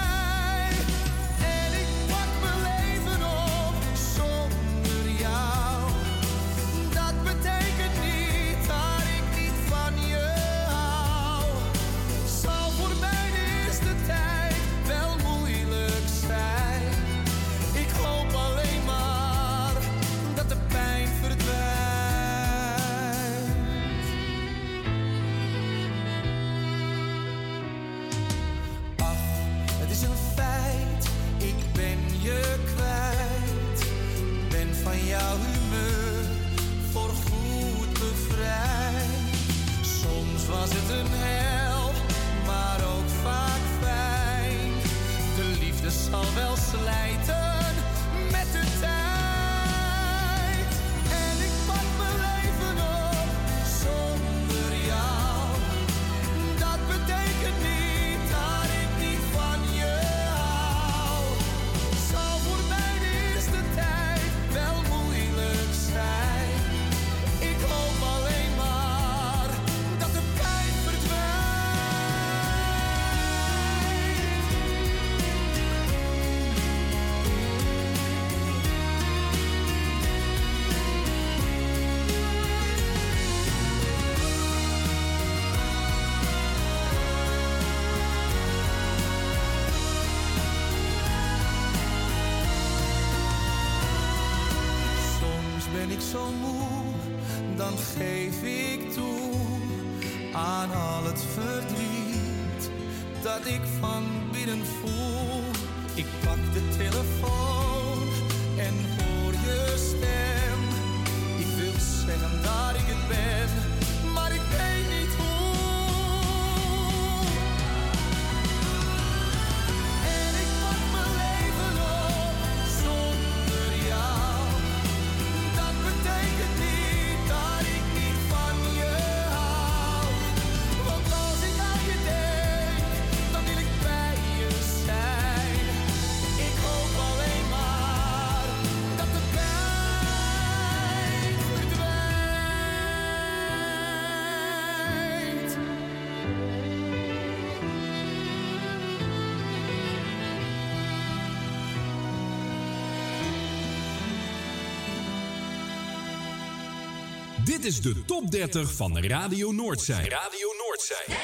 Dit is de top 30 van Radio Noordzij. Radio Noordzij.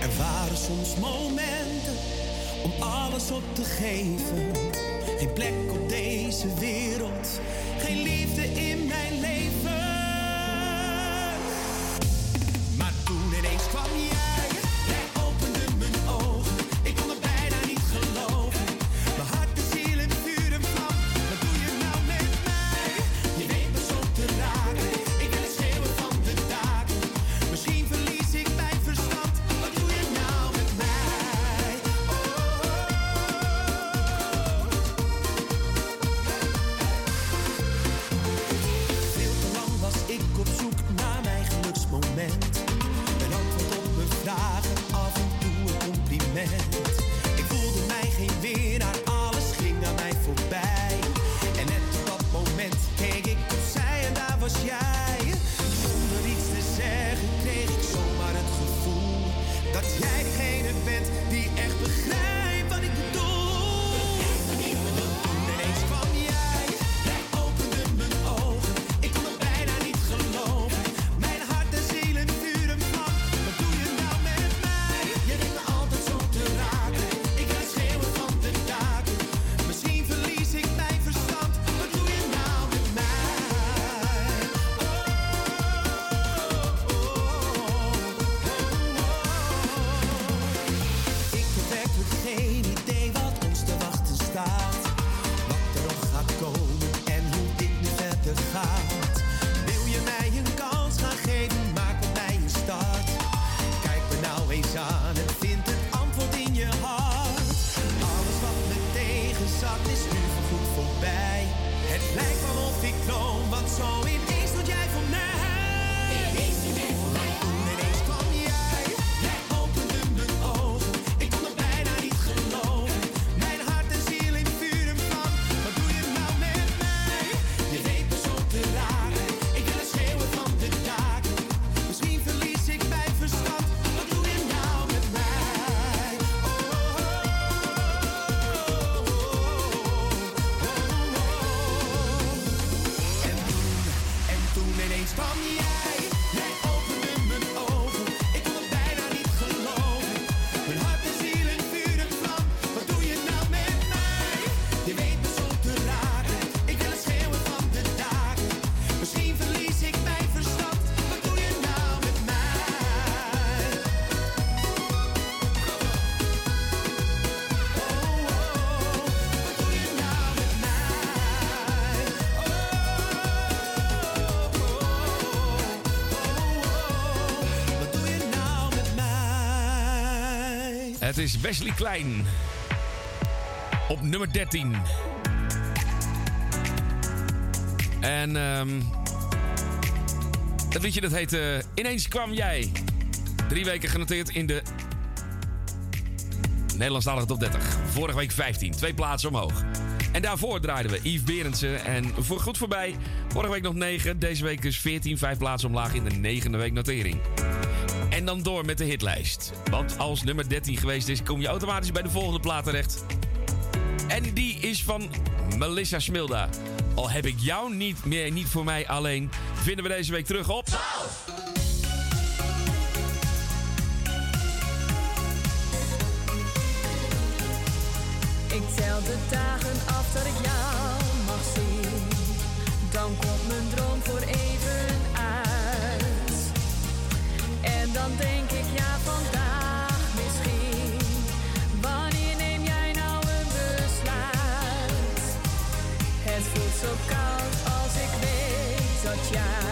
Er waren soms momenten om alles op te geven. Geen plek op deze wereld, geen liefde in mijn Het is Wesley Klein. Op nummer 13. En ehm, dat liedje dat heet uh, Ineens kwam jij. Drie weken genoteerd in de Nederlandstalige top 30. Vorige week 15. Twee plaatsen omhoog. En daarvoor draaiden we Yves Berendsen en Voor Goed Voorbij. Vorige week nog 9, deze week dus 14, vijf plaatsen omlaag in de negende week notering. En dan door met de hitlijst. Want als nummer 13 geweest is, kom je automatisch bij de volgende plaat terecht. En die is van Melissa Smilda. Al heb ik jou niet meer, niet voor mij alleen. Vinden we deze week terug op. 12. Ik tel de dagen af dat ik jou mag zien. Dan komt mijn droom voor eeuwig. Dan denk ik ja vandaag misschien. Wanneer neem jij nou een besluit? Het voelt zo koud als ik weet dat ja.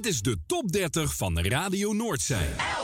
Dit is de top 30 van Radio Noordzee.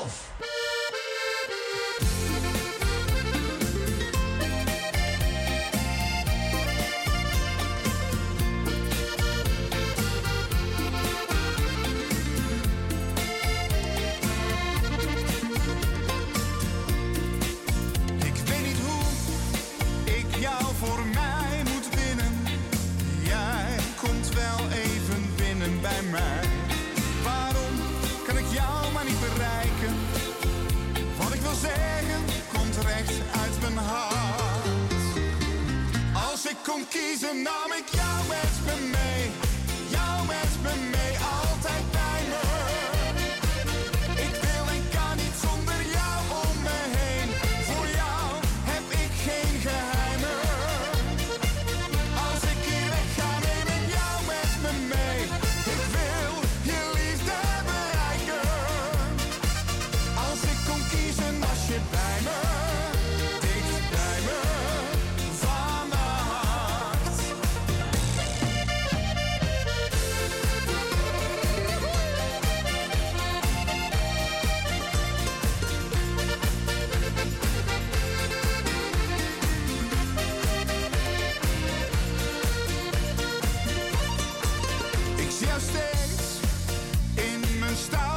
In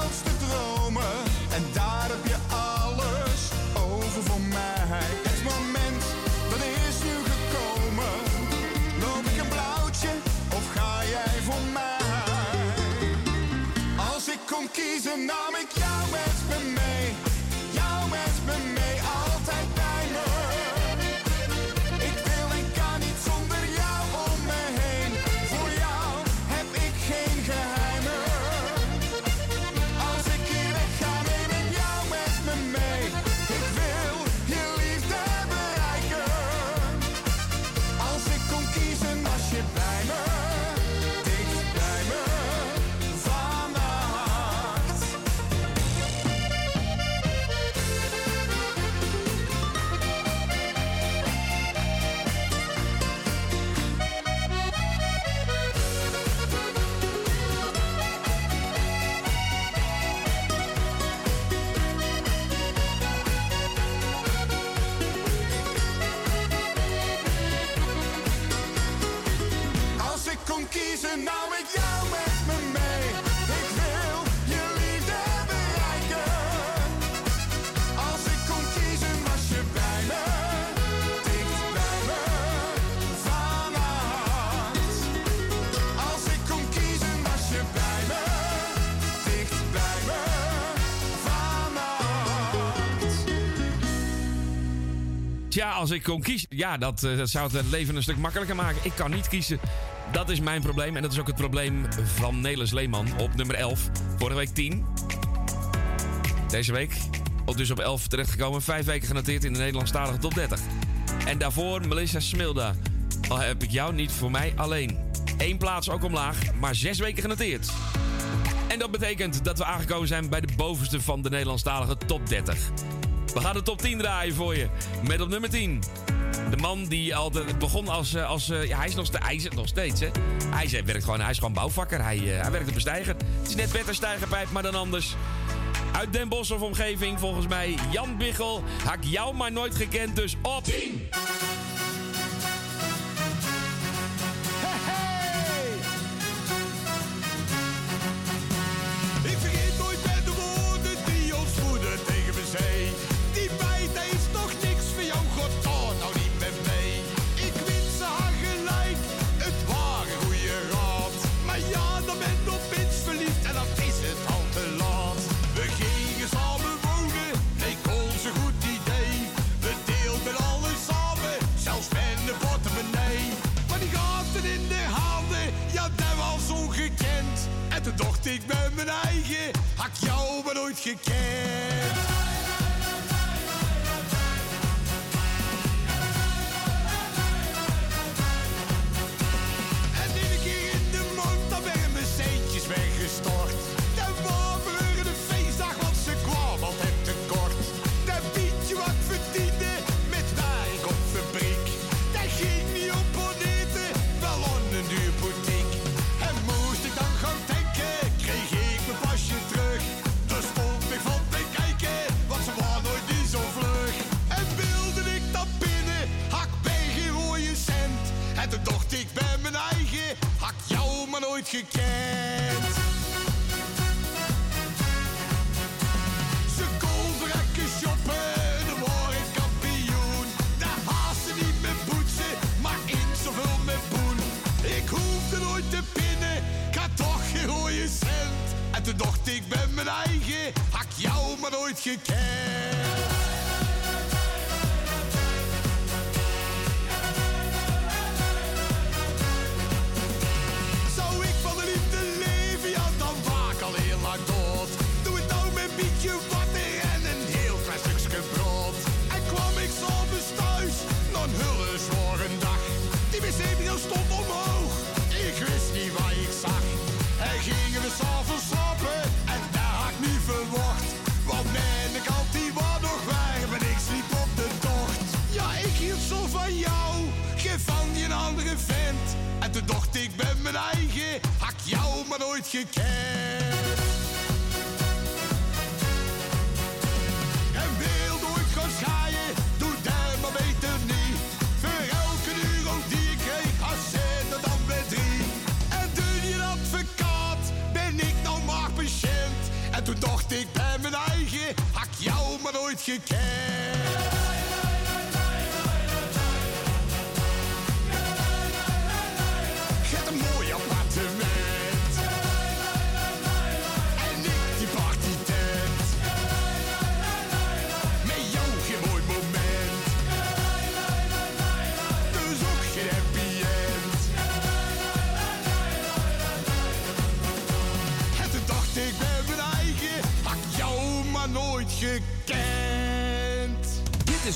als ik kon kiezen. Ja, dat, eh, zou het leven een stuk makkelijker maken. Ik kan niet kiezen. Dat is mijn probleem. En dat is ook het probleem van Nelis Leeman op nummer 11. Vorige week 10. Deze week dus op 11 terechtgekomen. Vijf weken genoteerd in de Nederlandstalige top 30. En daarvoor Melissa Smilda. Al heb ik jou niet voor mij alleen. Eén plaats ook omlaag, maar zes weken genoteerd. En dat betekent dat we aangekomen zijn bij de bovenste van de Nederlandstalige top 30. We gaan de top 10 draaien voor je. Met op nummer 10. De man die al begon als... Eh, als eh, ja, hij is nog, hij nog steeds, hè. Hij, is, werkt gewoon, hij is gewoon bouwvakker. Hij, eh, hij werkt op een stijger. Het is net beter stijgerpijp, maar dan anders. Uit Den Bosch of omgeving, volgens mij. Jan Biggel. Hak jou maar nooit gekend, dus op... 10!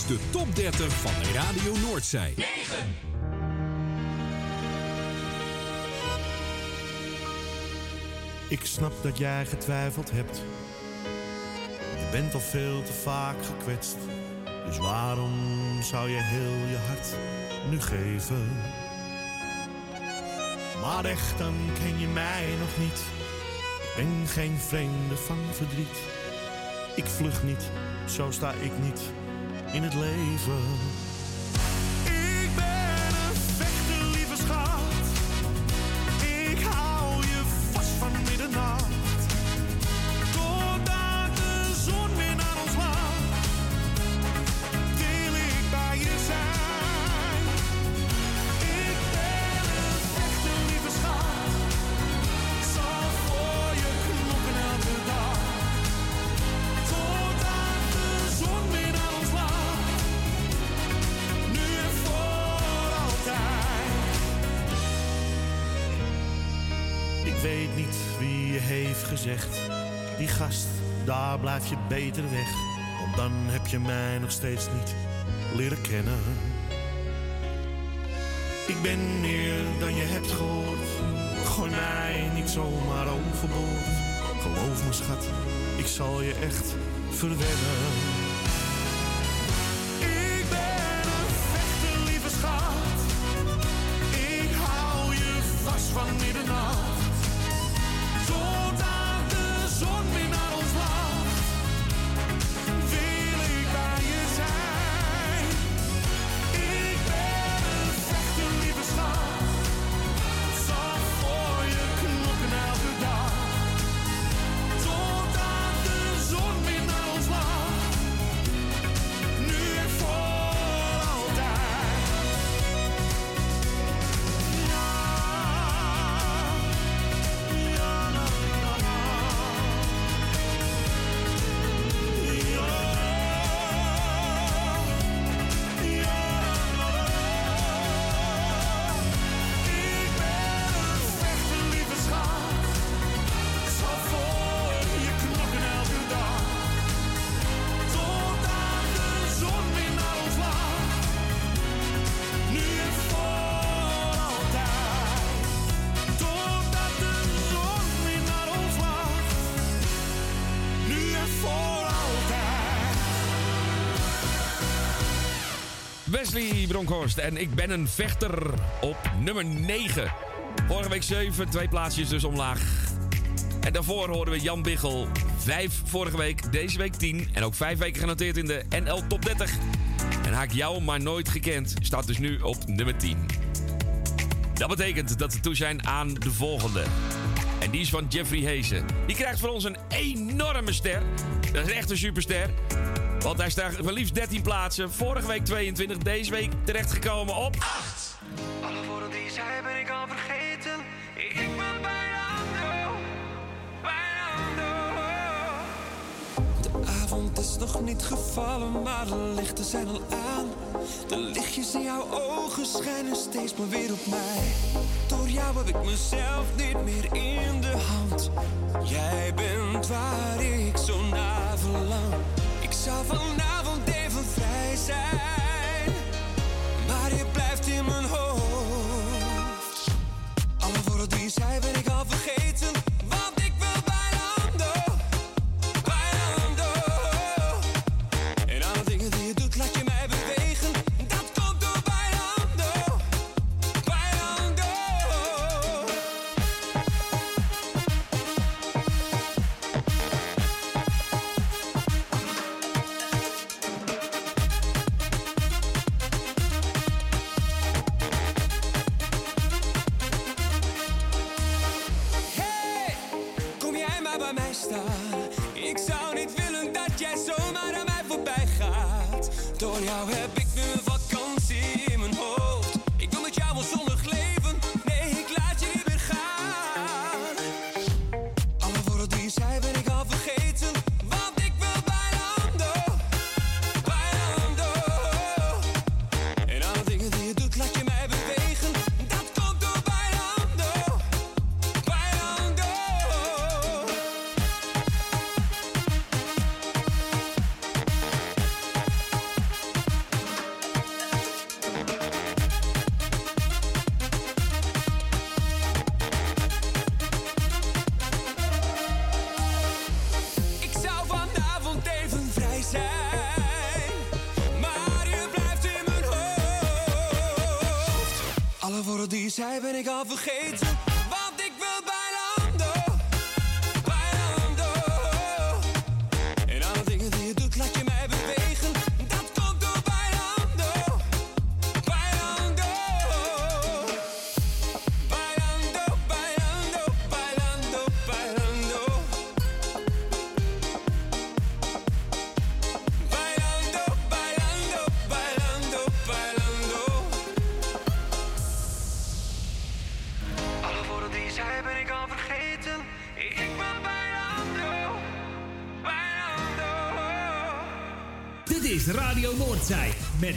de top 30 van Radio Noordzee. 9. Ik snap dat jij getwijfeld hebt. Je bent al veel te vaak gekwetst. Dus waarom zou je heel je hart nu geven? Maar echt, dan ken je mij nog niet. Ik ben geen vreemde van verdriet. Ik vlug niet, zo sta ik niet in het leven. beter weg, want dan heb je mij nog steeds niet leren kennen. Ik ben meer dan je hebt gehoord, gewoon mij niet zomaar overboord. Geloof me schat, ik zal je echt verwennen. Wesley Bronkhorst en ik ben een vechter op nummer 9. Vorige week 7, twee plaatsjes dus omlaag. En daarvoor hoorden we Jan Biggel. 5 vorige week, deze week 10. En ook 5 weken genoteerd in de NL Top 30. En Haak jou maar nooit gekend staat dus nu op nummer 10. Dat betekent dat we toe zijn aan de volgende. En die is van Jeffrey Heesen. Die krijgt voor ons een enorme ster. Dat is echt een superster. Want hij staat maar liefst 13 plaatsen. Vorige week 22, deze week terechtgekomen op 8. Alle woorden die je zei ben ik al vergeten. Ik ben bijna dood, bijna dood. De avond is nog niet gevallen, maar de lichten zijn al aan. De lichtjes in jouw ogen schijnen steeds maar weer op mij. Door jou heb ik mezelf niet meer in de hand. Jij bent waar ik zo naar verlang. Zou vanavond even vrij zijn, maar je blijft in mijn hoofd. Alle woorden die je zei ben ik al vergeten, Zei ben ik al vergeten,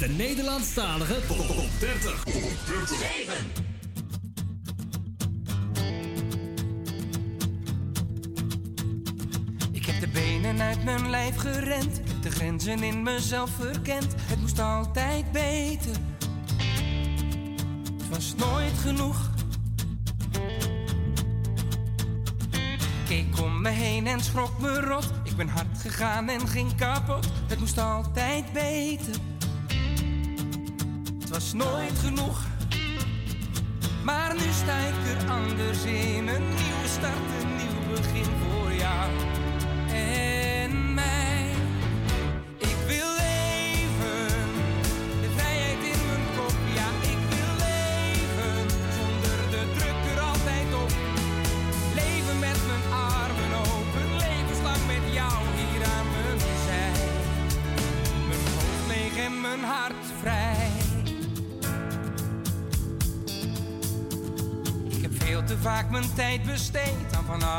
de Nederlandstalige Top 30. Ik heb de benen uit mijn lijf gerend, de grenzen in mezelf verkend. Het moest altijd beter, het was nooit genoeg. Keek om me heen en schrok me rot. Ik ben hard gegaan en ging kapot. Het moest altijd beter. Was nooit genoeg. Maar nu sta ik er anders in. Een nieuwe start,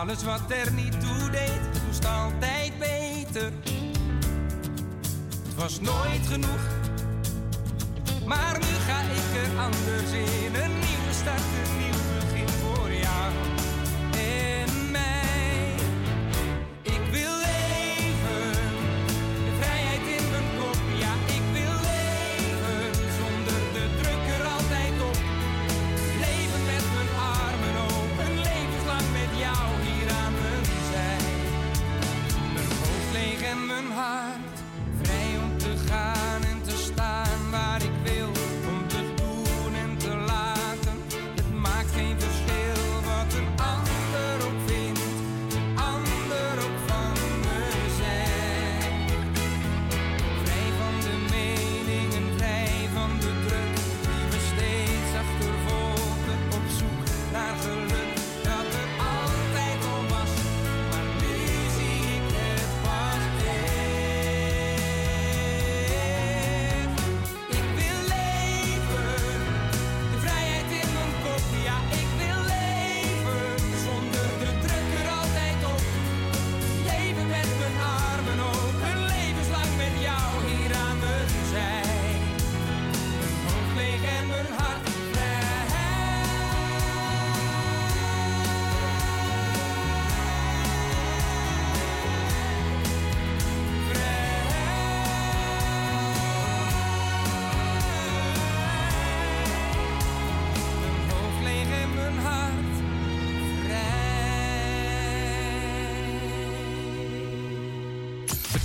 alles wat er niet toe deed. Moest altijd beter. Het was nooit genoeg. Maar nu ga ik er anders in.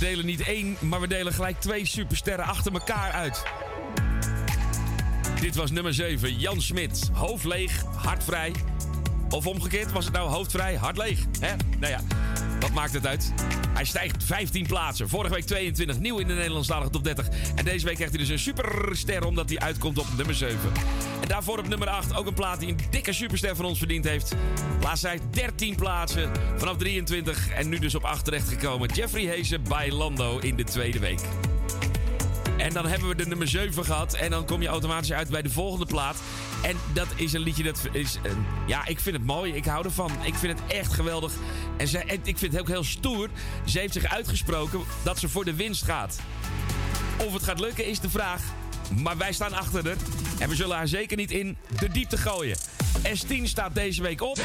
Delen niet één, maar we delen gelijk twee supersterren achter elkaar uit. Dit was nummer 7, Jan Smit. Hoofd leeg, hart vrij. Of omgekeerd, was het nou hoofdvrij, hart leeg? Hè? Nou ja, wat maakt het uit? Hij stijgt 15 plaatsen. Vorige week 22, nieuw in de Nederlandstalige top 30. En deze week krijgt hij dus een superster omdat hij uitkomt op nummer 7. Daarvoor op nummer 8 ook een plaat die een dikke superster van ons verdiend heeft. Laatst hij 13 plaatsen vanaf 23 en nu dus op 8 terechtgekomen. Jeffrey Heesen bij Lando in de tweede week. En dan hebben we de nummer 7 gehad. En dan kom je automatisch uit bij de volgende plaat. En dat is een liedje dat is... eh, ja, ik vind het mooi. Ik hou ervan. Ik vind het echt geweldig. En, en ik vind het ook heel stoer. Ze heeft zich uitgesproken dat ze voor de winst gaat. Of het gaat lukken is de vraag. Maar wij staan achter haar. En we zullen haar zeker niet in de diepte gooien. S10 staat deze week op.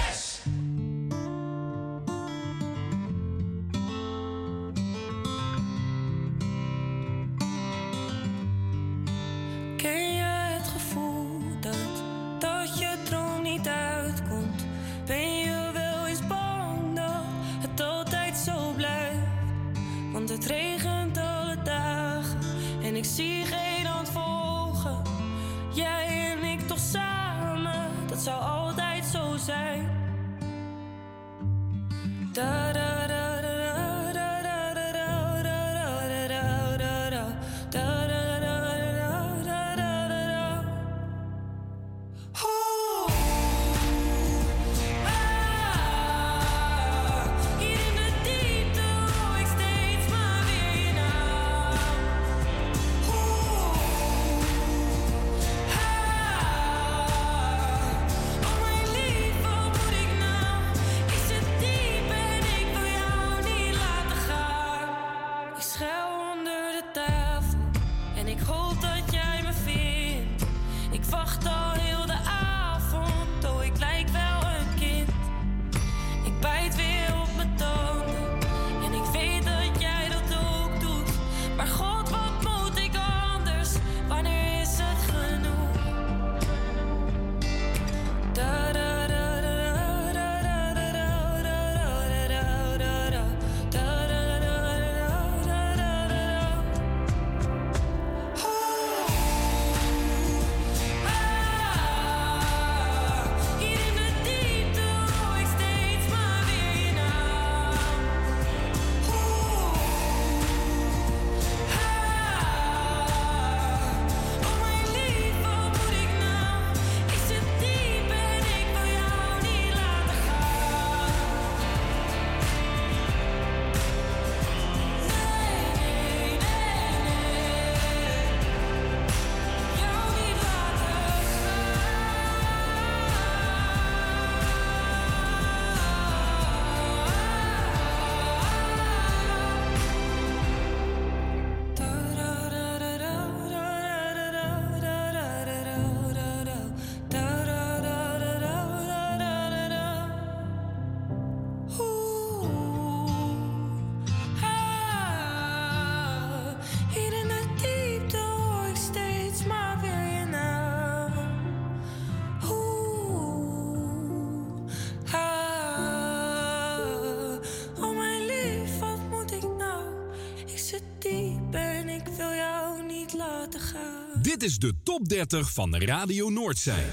Dit is de top 30 van Radio Noordzij.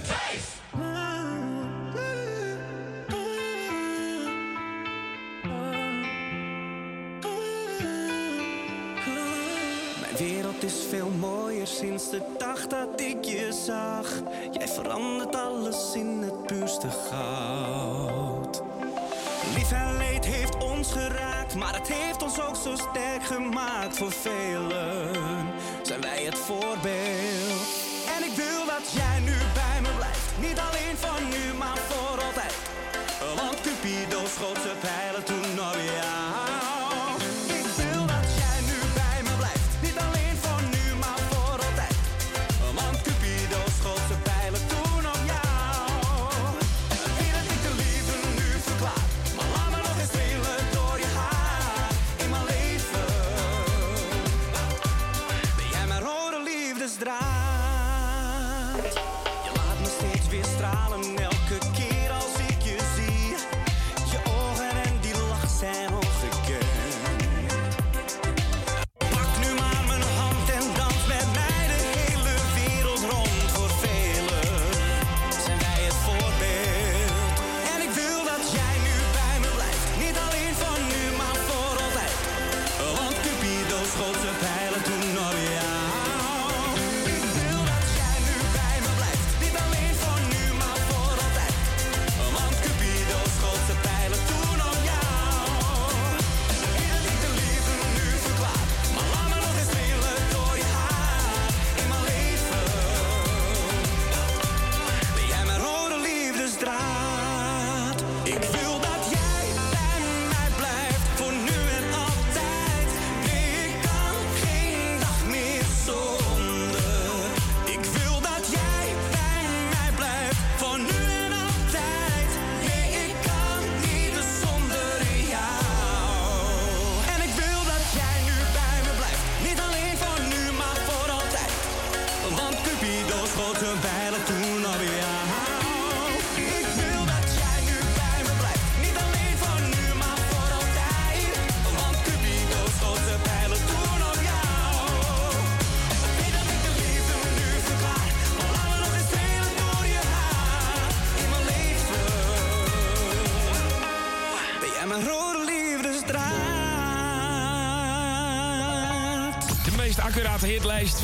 Mijn wereld is veel mooier sinds de dag dat ik je zag. Jij verandert alles in het puurste goud. Lief en leed heeft ons geraakt, maar het heeft ons ook zo sterk gemaakt. Voor velen zijn wij het voorbeeld. Dat jij nu bij me blijft. Niet alleen van nu, maar voor altijd. Want Cupido schoot zijn pijlen toen op jou.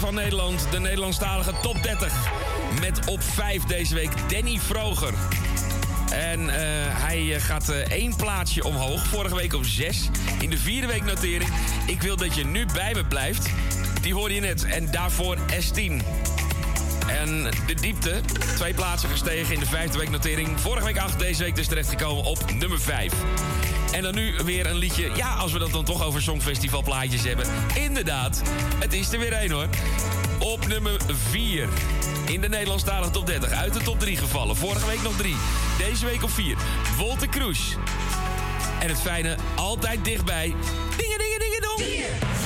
van Nederland, de Nederlandstalige top 30. Met op 5 deze week Danny Vroger. En eh, hij eh, gaat uh, één plaatsje omhoog. Vorige week op 6. In de vierde week notering. Ik wil dat je nu bij me blijft. Die hoorde je net. En daarvoor S10. En de diepte, twee plaatsen gestegen in de vijfde week notering. Vorige week 8, deze week dus terechtgekomen op nummer 5. En dan nu weer een liedje. Ja, als we dat dan toch over Songfestival plaatjes hebben. Inderdaad, het is er weer één hoor. Op nummer 4. In de Nederlandstalige top 30. Uit de top 3 gevallen. Vorige week nog 3. Deze week op 4. Wolter Kroes. En het fijne, altijd dichtbij. Dingen, dingen, dingen, dong.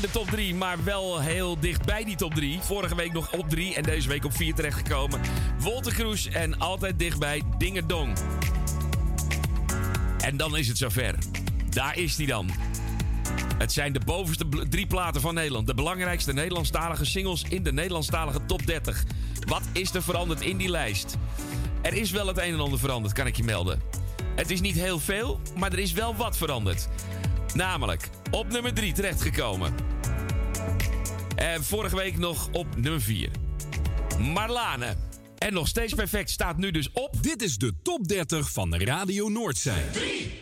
in de top 3, maar wel heel dicht bij die top 3. Vorige week nog op 3 en deze week op 4 terechtgekomen. Wolter Kroes en altijd dichtbij Dingedong. En dan is het zover. Daar is hij dan. Het zijn de bovenste drie platen van Nederland. De belangrijkste Nederlandstalige singles in de Nederlandstalige top 30. Wat is er veranderd in die lijst? Er is wel het een en ander veranderd, kan ik je melden. Het is niet heel veel, maar er is wel wat veranderd. Namelijk op nummer 3 terechtgekomen. Eh, vorige week nog op nummer 4. Marlane. En nog steeds perfect staat nu dus op. Dit is de top 30 van Radio Noordzee. 3.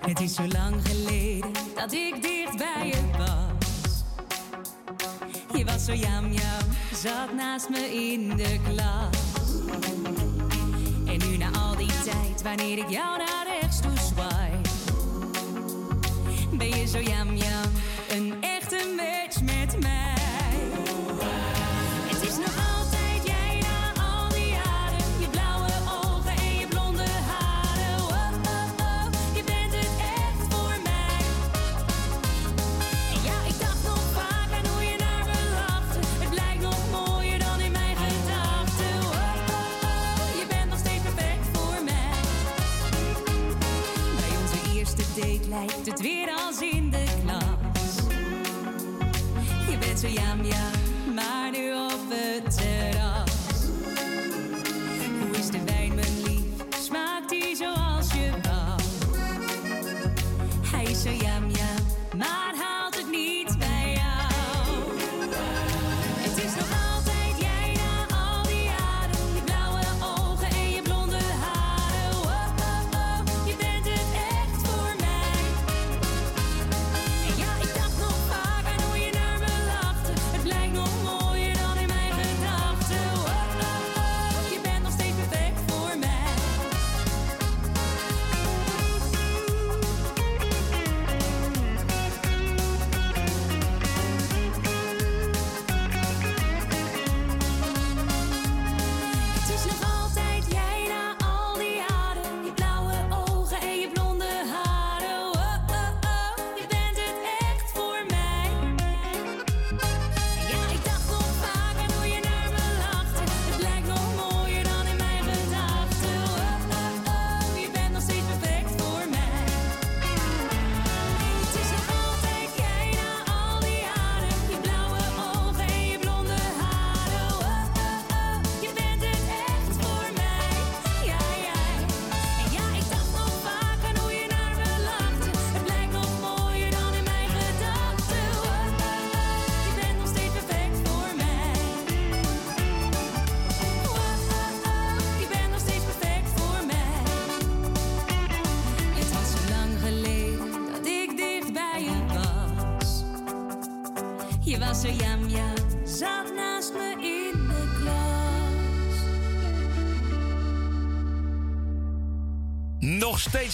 Het is zo lang geleden dat ik dicht bij je was. Je was zo jam jam, zat naast me in de klas. En nu na al die tijd, wanneer ik jou naar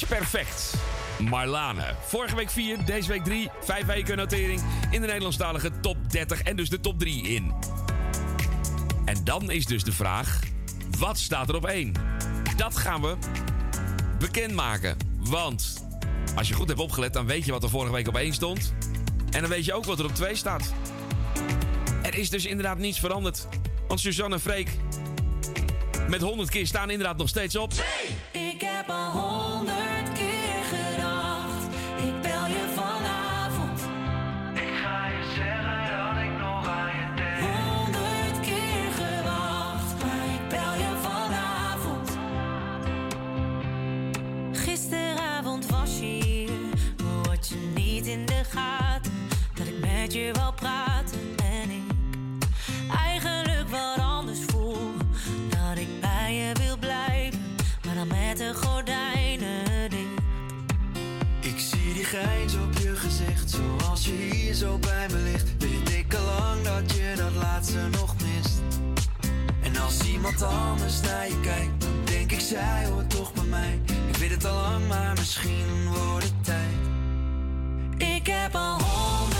Perfect. Marlane. Vorige week 4, deze week 3. Vijf weken notering in de Nederlandstalige top 30 en dus de top 3 in. En dan is dus de vraag: wat staat er op 1? Dat gaan we bekendmaken. Want als je goed hebt opgelet, dan weet je wat er vorige week op 1 stond. En dan weet je ook wat er op 2 staat. Er is dus inderdaad niets veranderd. Want Suzanne en Freek met 100 keer staan inderdaad nog steeds op. Hey, ik heb al 100. Als je hier zo bij me ligt, weet ik al lang dat je dat laatste nog mist. En als iemand anders naar je kijkt, dan denk ik zij hoort toch bij mij. Ik weet het al lang, maar misschien wordt het tijd. Ik heb al honderd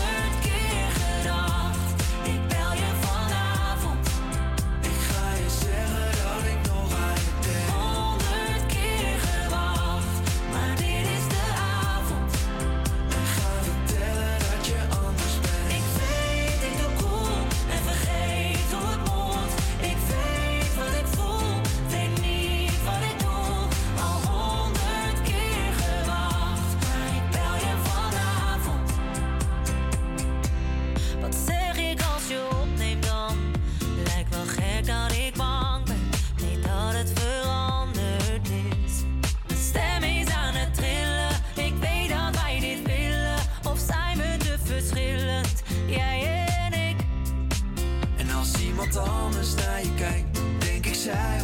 iemand anders naar je kijkt, denk ik zij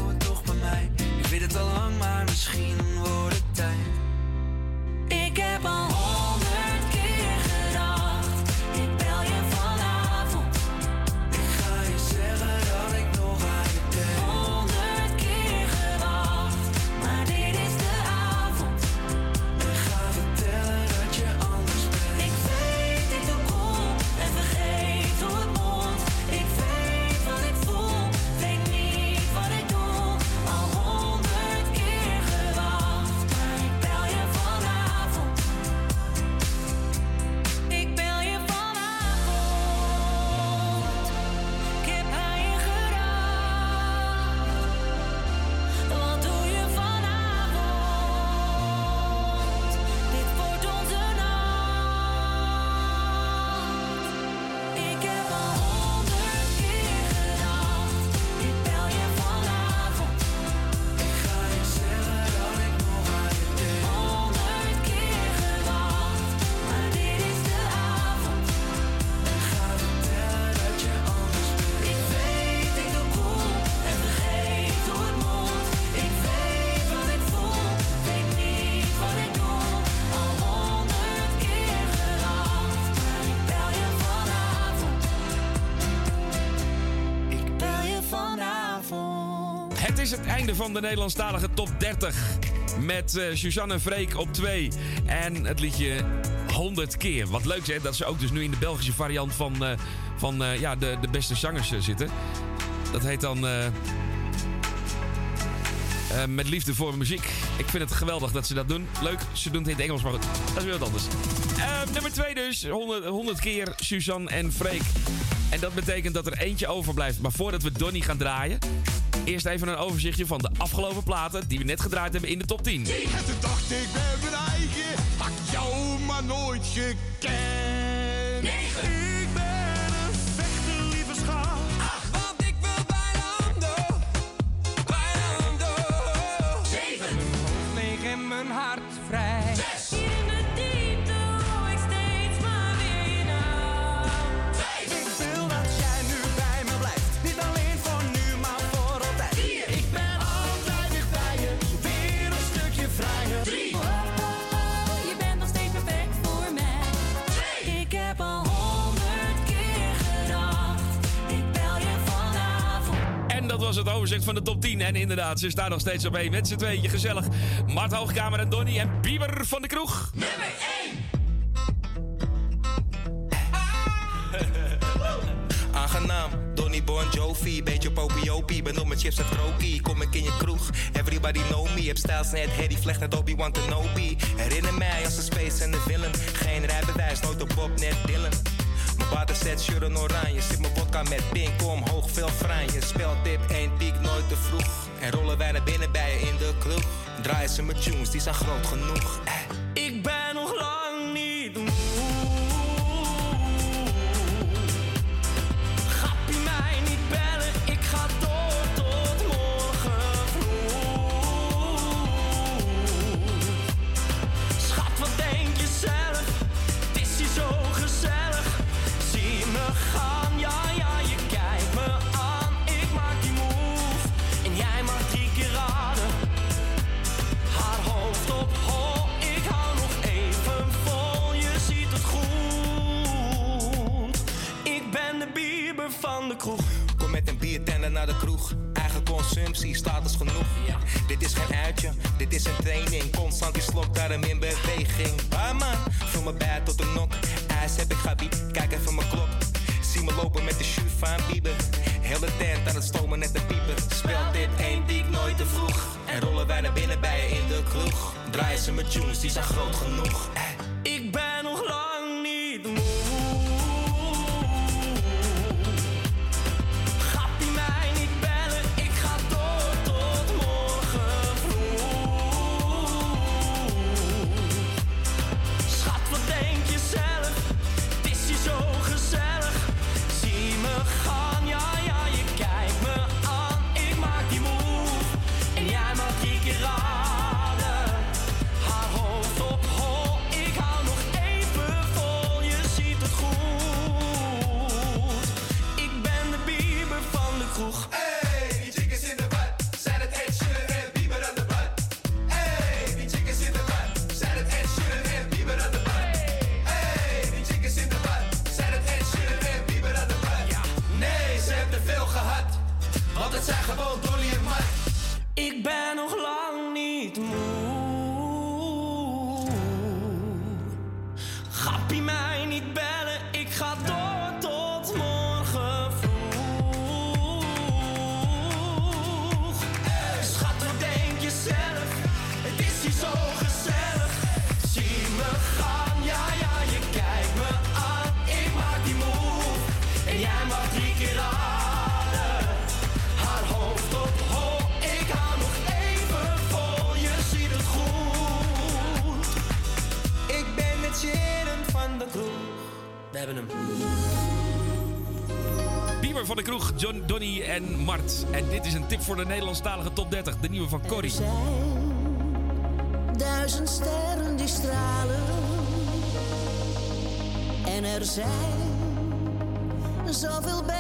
van de Nederlandstalige top 30. Met eh, Suzanne en Freek op 2. En het liedje 100 keer. Wat leuk hè, dat ze ook dus nu in de Belgische variant van, eh, van eh, ja, de, de beste zangers zitten. Dat heet dan... met liefde voor muziek. Ik vind het geweldig dat ze dat doen. Leuk, ze doen het in het Engels, maar goed. Dat is weer wat anders. Nummer 2 dus. 100, 100 keer Suzanne en Freek. En dat betekent dat er eentje overblijft. Maar voordat we Donny gaan draaien... Eerst even een overzichtje van de afgelopen platen... die we net gedraaid hebben in de top 10. En toen dacht ik bij mijn eigen, had ik jou maar nooit gekend. Van de top 10. En inderdaad, ze staan nog steeds op één met z'n tweeën. Gezellig. Mart Hoogkamer en Donny en Bieber van de Kroeg. Nummer 1. <laughs> Aangenaam, Donny Bon Jovi, beetje popiopie. Ben op mijn chips en krokie, kom ik in je kroeg. Everybody know me, heb stijls net Harry Vlecht net Obi-Wan Kenobi. Herinner mij als een space en de villain. Geen rijbewijs, nooit op Bob, net Dylan. Mijn waterset, shirt en oranje. Zit mijn vodka met pink omhoog, veel franje. Speltip, één piek, nooit te vroeg. En rollen wij naar binnen bij je in de kroeg. Draaien ze mijn tunes, die zijn groot genoeg. Mart. En dit is een tip voor de Nederlandstalige top 30. De nieuwe van Corrie. Duizend sterren die stralen. En er zijn zoveel bergen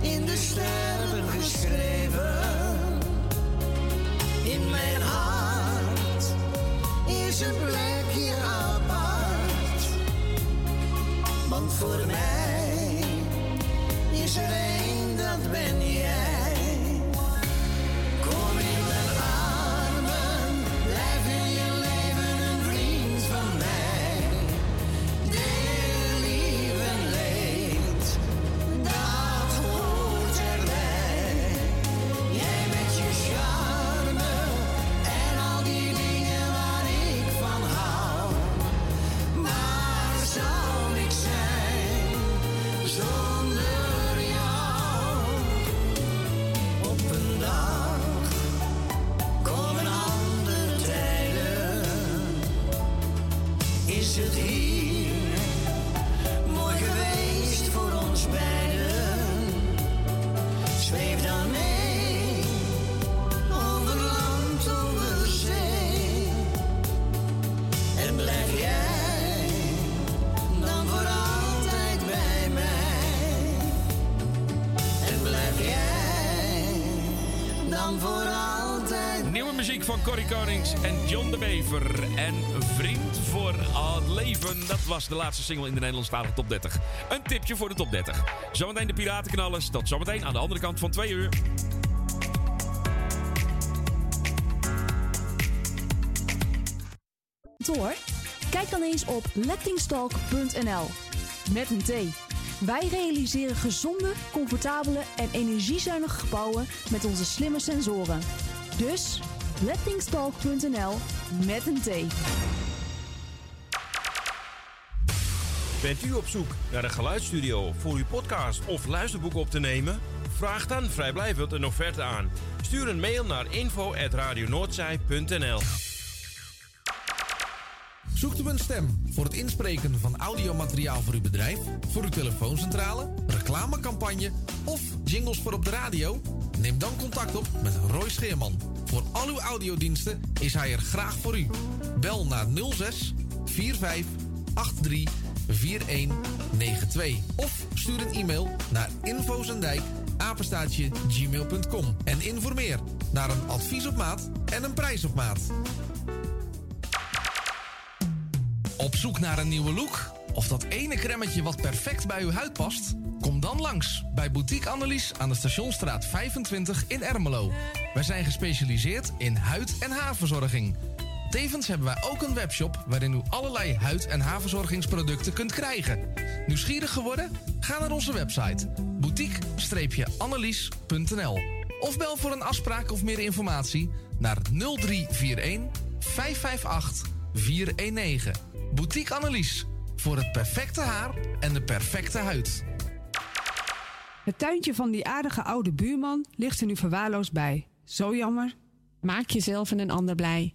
in de sterren geschreven. In mijn hart is een plekje apart. Want voor mij is er één, Dat was de laatste single in de Nederlandstalige top 30. Een tipje voor de top 30. Zometeen de Piratenknallers. Tot zometeen aan de andere kant van 2 uur. Door? Kijk dan eens op lettingstalk.nl. Met een T. Wij realiseren gezonde, comfortabele en energiezuinige gebouwen met onze slimme sensoren. Dus lettingstalk.nl met een T. Bent u op zoek naar een geluidsstudio voor uw podcast of luisterboek op te nemen? Vraag dan vrijblijvend een offerte aan. Stuur een mail naar info.radionoordzij.nl Zoekt u een stem voor het inspreken van audiomateriaal voor uw bedrijf, voor uw telefooncentrale, reclamecampagne of jingles voor op de radio? Neem dan contact op met Roy Scheerman. Voor al uw audiodiensten is hij er graag voor u. Bel naar 06 45 83 4192 of stuur een e-mail naar infozendijk apenstaatje gmail.com en informeer naar een advies op maat en een prijs op maat. Op zoek naar een nieuwe look? Of dat ene cremmetje wat perfect bij uw huid past? Kom dan langs bij Boutique Annelies aan de Stationstraat 25 in Ermelo. Wij zijn gespecialiseerd in huid- en haarverzorging. Tevens hebben wij ook een webshop waarin u allerlei huid- en haarverzorgingsproducten kunt krijgen. Nieuwsgierig geworden? Ga naar onze website boutique-annelies.nl of bel voor een afspraak of meer informatie naar 0341 558 419. Boutique Annelies voor het perfecte haar en de perfecte huid. Het tuintje van die aardige oude buurman ligt er nu verwaarloosd bij. Zo jammer. Maak jezelf en een ander blij.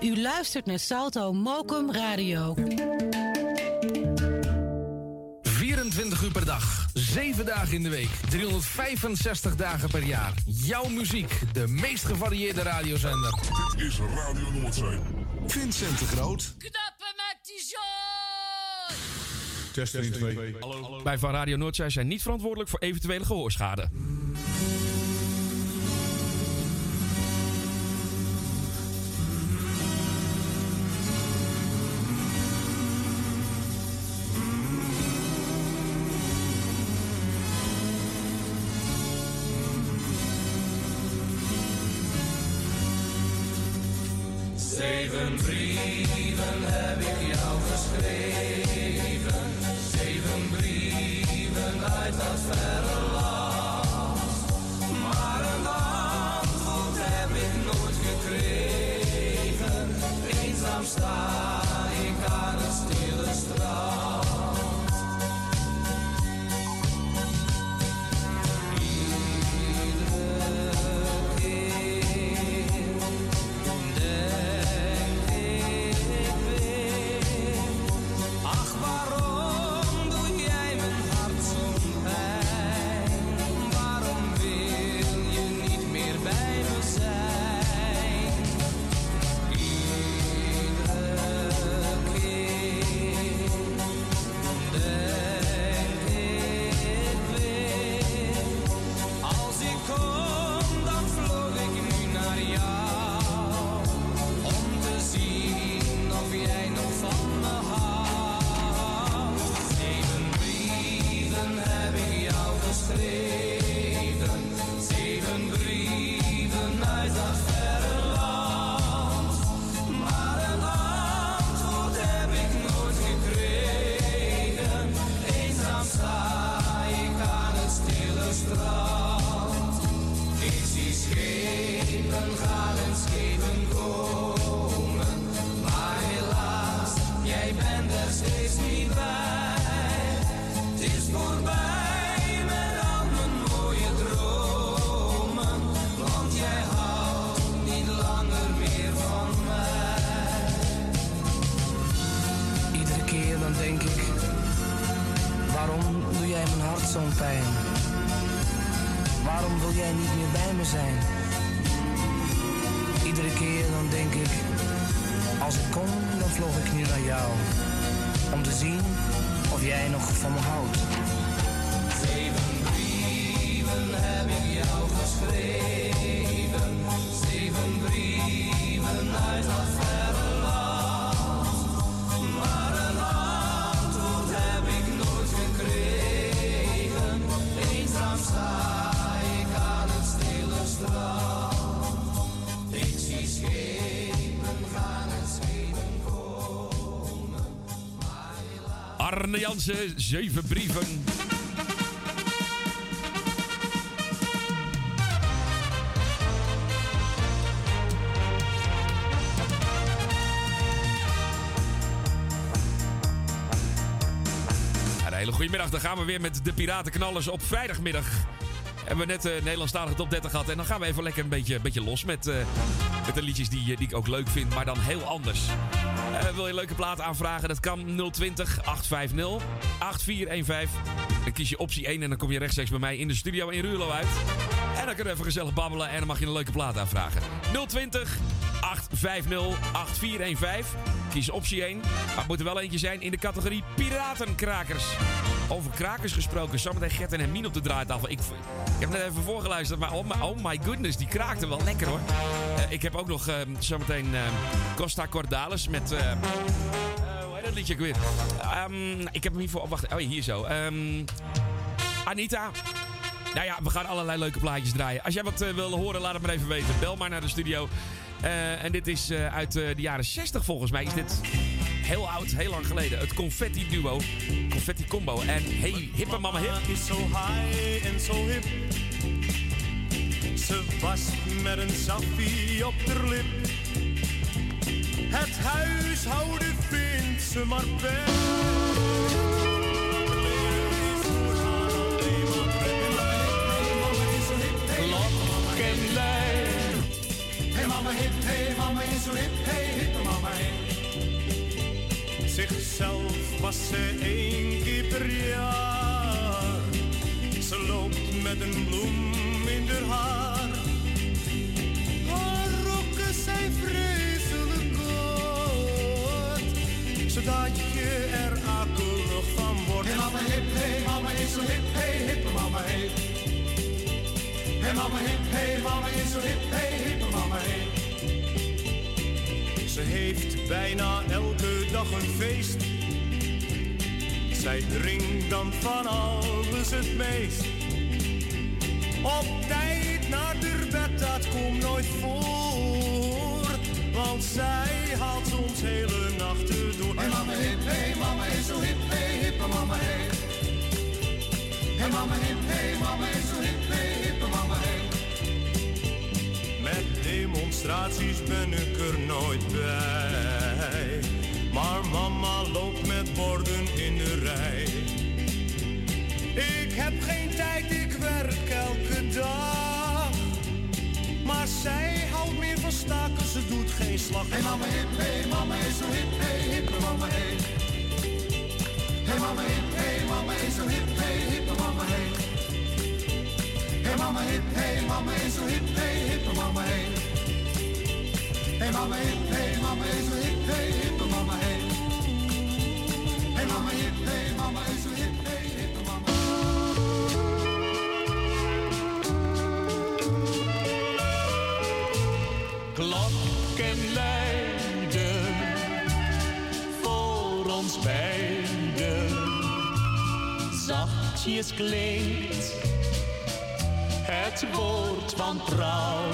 U luistert naar Salto Mokum Radio. 24 uur per dag, 7 dagen in de week, 365 dagen per jaar. Jouw muziek, de meest gevarieerde radiozender. Dit is Radio Noordzee. Vincent de Groot. Knappen met die zooi! Test 1, 2. Wij van Radio Noordzij zijn niet verantwoordelijk voor eventuele gehoorschade. Arne Jansen, zeven brieven. Hele goede middag. Dan gaan we weer met de Piratenknallers op vrijdagmiddag. Hebben we net de Nederlandstalige top 30 gehad. En dan gaan we even lekker een beetje, beetje los met, eh, met de liedjes die, eh, die ik ook leuk vind. Maar dan heel anders. Eh, wil je een leuke plaat aanvragen? Dat kan 020 850 8415. Dan kies je optie 1 en dan kom je rechtstreeks bij mij in de studio in Ruurlo uit. En dan kunnen we even gezellig babbelen en dan mag je een leuke plaat aanvragen. 020 850 8415. Kies optie 1. Maar moet er wel eentje zijn in de categorie Piratenkrakers. Over krakers gesproken, zometeen Gert en Hermine op de draaitafel. Ik, ik heb net even voorgeluisterd, maar oh my, oh my goodness, die kraakte wel lekker hoor. Eh, ik heb ook nog eh, zometeen eh, Costa Cordalis met... eh, eh, hoe heet dat liedje ook weer? Ehm, ik heb hem hiervoor... Oh, wacht. Oh, hier zo. Ehm, Anita. Nou ja, we gaan allerlei leuke plaatjes draaien. Als jij wat wil horen, laat het maar even weten. Bel maar naar de studio. En dit is uit de jaren 60 volgens mij. Is dit heel oud, heel lang geleden. Het Confetti Duo. Confetti Combo. En hey, hippe mama hip. is zo high en zo hip. Ze was met een sappie op de lip. Het huishouden vindt ze maar. Hey mama hip, hey mama is zo hip, hey hippe mama hip. Zichzelf was ze één keer per jaar. Ze loopt met een bloem in haar. Haar vreselijk kort. Zodat je er akelig van wordt. Hey mama hip, hey mama is zo hip, hey hippe mama hip. Hey mama hip, hey mama is zo hip, hey hippe mama hip. Ze heeft bijna elke dag een feest. Zij drinkt dan van alles het meest. Op tijd naar de bed, dat komt nooit voor. Want zij haalt soms hele nachten door. Hey mama hip, hey mama is zo hip, hey hippe mama hip. Hey mama hip, hey mama is zo hip, hey hippe mama hip. Met demonstraties ben ik er nooit bij. Maar mama loopt met borden in de rij. Ik heb geen tijd, ik werk elke dag. Maar zij houdt meer van staken, ze doet geen slag. Hey mama hip, hey mama is zo hip, hey hippe mama hip. Hey mama hip, hey mama is zo hip, hey hippe mama hip. Hey mama hip, hey mama is zo hip, hey hippe mama hip. Hey mama hip, hey mama is zo hip, hey hippe mama hip. Hey mama hip, hey mama is zo hip, Zachtjes klinkt het woord van trouw.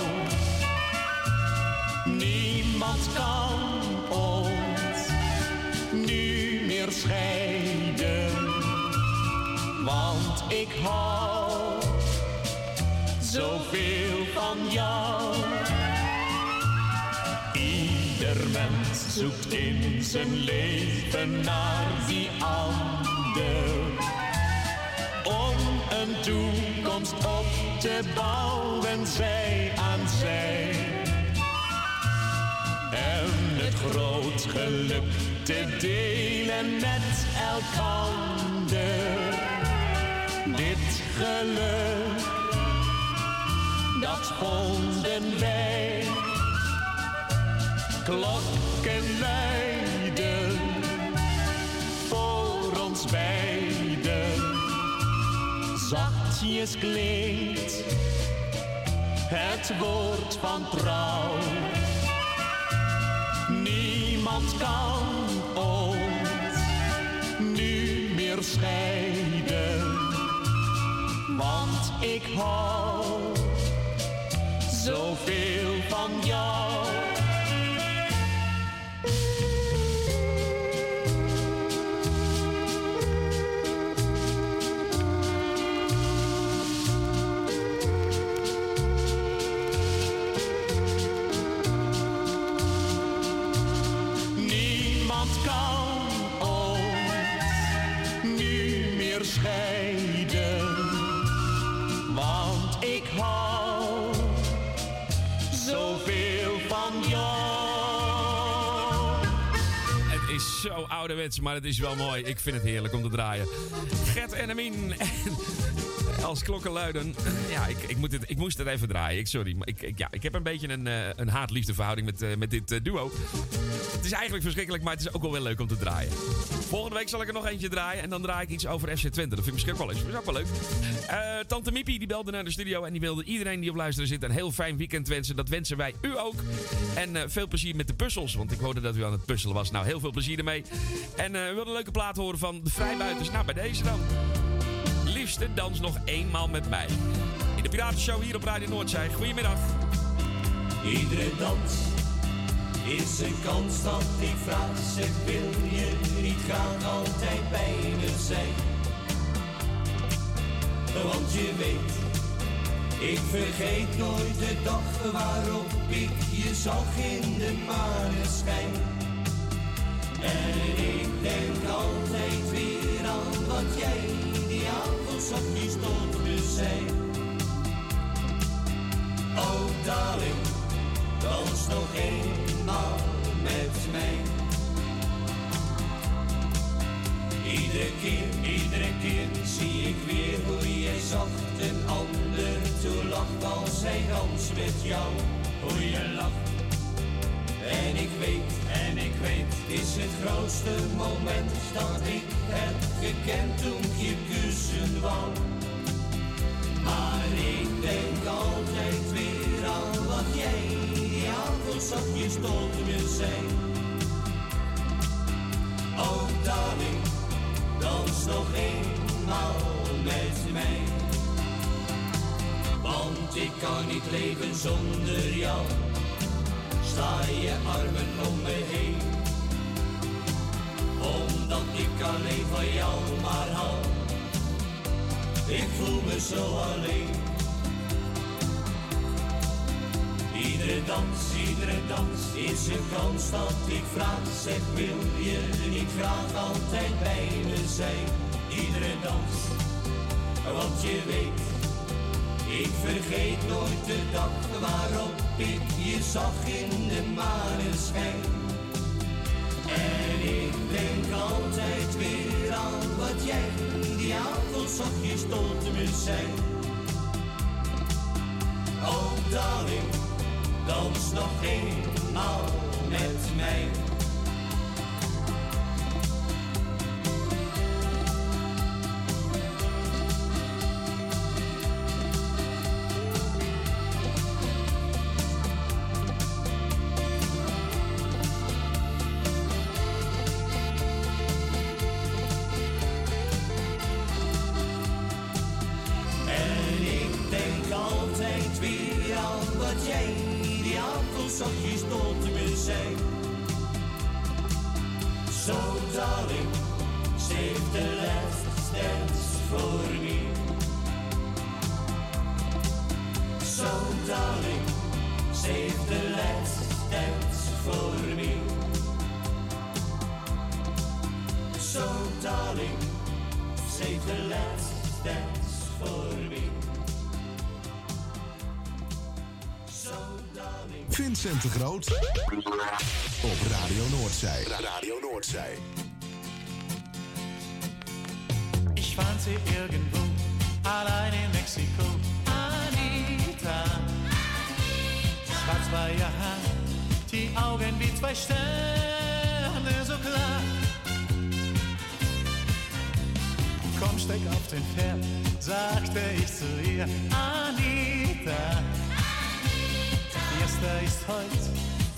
Niemand kan ons nu meer scheiden, want ik hou zoveel van jou. Ieder mens zoekt in zijn leven naar die ander. Om een toekomst op te bouwen, zij aan zij. En het groot geluk te delen met elkander. Dit geluk, dat vonden wij. Klokken luiden Zachtjes klinkt het woord van trouw. Niemand kan ons nu meer scheiden, want ik hou zoveel van jou. Zo ouderwets, maar het is wel mooi. Ik vind het heerlijk om te draaien. Gert en Amin. Als klokken luiden. <laughs> Ja, ik, ik, moet het, ik moest het even draaien. Ik, sorry. Ik, ik, ja, ik heb een beetje een, eh, een haat-liefde verhouding met, eh, met dit eh, duo. Het is eigenlijk verschrikkelijk, maar het is ook wel weer leuk om te draaien. Volgende week zal ik er nog eentje draaien. En dan draai ik iets over FC Twente. Dat vind ik misschien ook wel eens. Is ook wel leuk. Tante Miepie die belde naar de studio. En die wilde iedereen die op luisteren zit een heel fijn weekend wensen. Dat wensen wij u ook. En veel plezier met de puzzels. Want ik hoorde dat u aan het puzzelen was. Nou, heel veel plezier ermee. En we wilden een leuke plaat horen van de Vrijbuiters. Nou, bij deze dan. Liefste dans nog eenmaal met mij. In de Piratenshow hier op Radio Noordzij. Goedemiddag. Iedere dans is een kans dat ik vraag. Wil je niet graag altijd bij me zijn? Want je weet, ik vergeet nooit de dag waarop ik je zag in de maneschijn. En ik denk altijd weer aan wat jij die avond zachtjes tot me zei. Oh darling, dans nog eenmaal met mij. Iedere keer, iedere keer zie ik weer hoe jij zacht een ander toelacht als hij danst met jou. Hoe je lacht. En ik weet, en ik weet, is het grootste moment dat ik heb gekend toen ik je kussen wou. Maar ik denk altijd weer aan wat jij die avond zachtjes tot me zei. Oh darling, dans nog eenmaal met mij. Want ik kan niet leven zonder jou. Sta je armen om me heen. Omdat ik alleen van jou maar hou. Ik voel me zo alleen. Iedere dans, iedere dans is een kans dat ik vraag. Zeg, wil je niet graag altijd bij me zijn? Iedere dans, want je weet, ik vergeet nooit de dag waarop ik je zag in de maneschijn. En ik denk altijd weer aan wat jij die avond zachtjes tot me zei. Oh darling, dans nog eenmaal met mij. Avond zachtjes tot me zei. So darling, save the last dance for me. So darling, save the last dance for me. So darling, save the last Vincent de Groot. Op Radio Noordzij. Radio Noordzij. Ich fand sie irgendwo, allein in Mexiko. Anita. Schwarz war ihr Haar, die Augen wie zwei Sterne so klar. Komm, steig auf den Pferd, sagte ich zu ihr. Anita. Ist heut,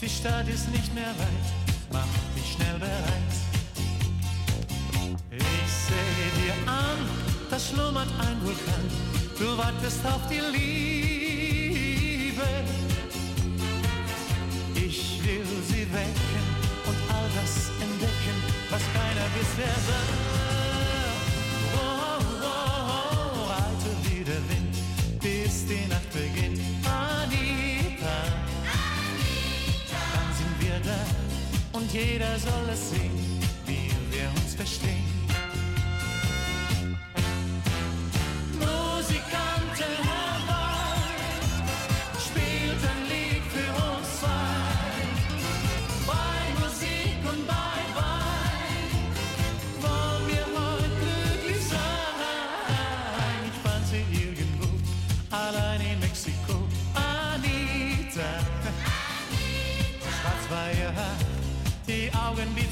die Stadt ist nicht mehr weit. Mach dich schnell bereit. Ich sehe dir an, da schlummert ein Vulkan. Du wartest auf die Liebe. Ich will sie wecken und all das entdecken, was keiner bisher sah. Oh, oh, oh, reite wie der Wind, bis die Nacht Queiras olha assim.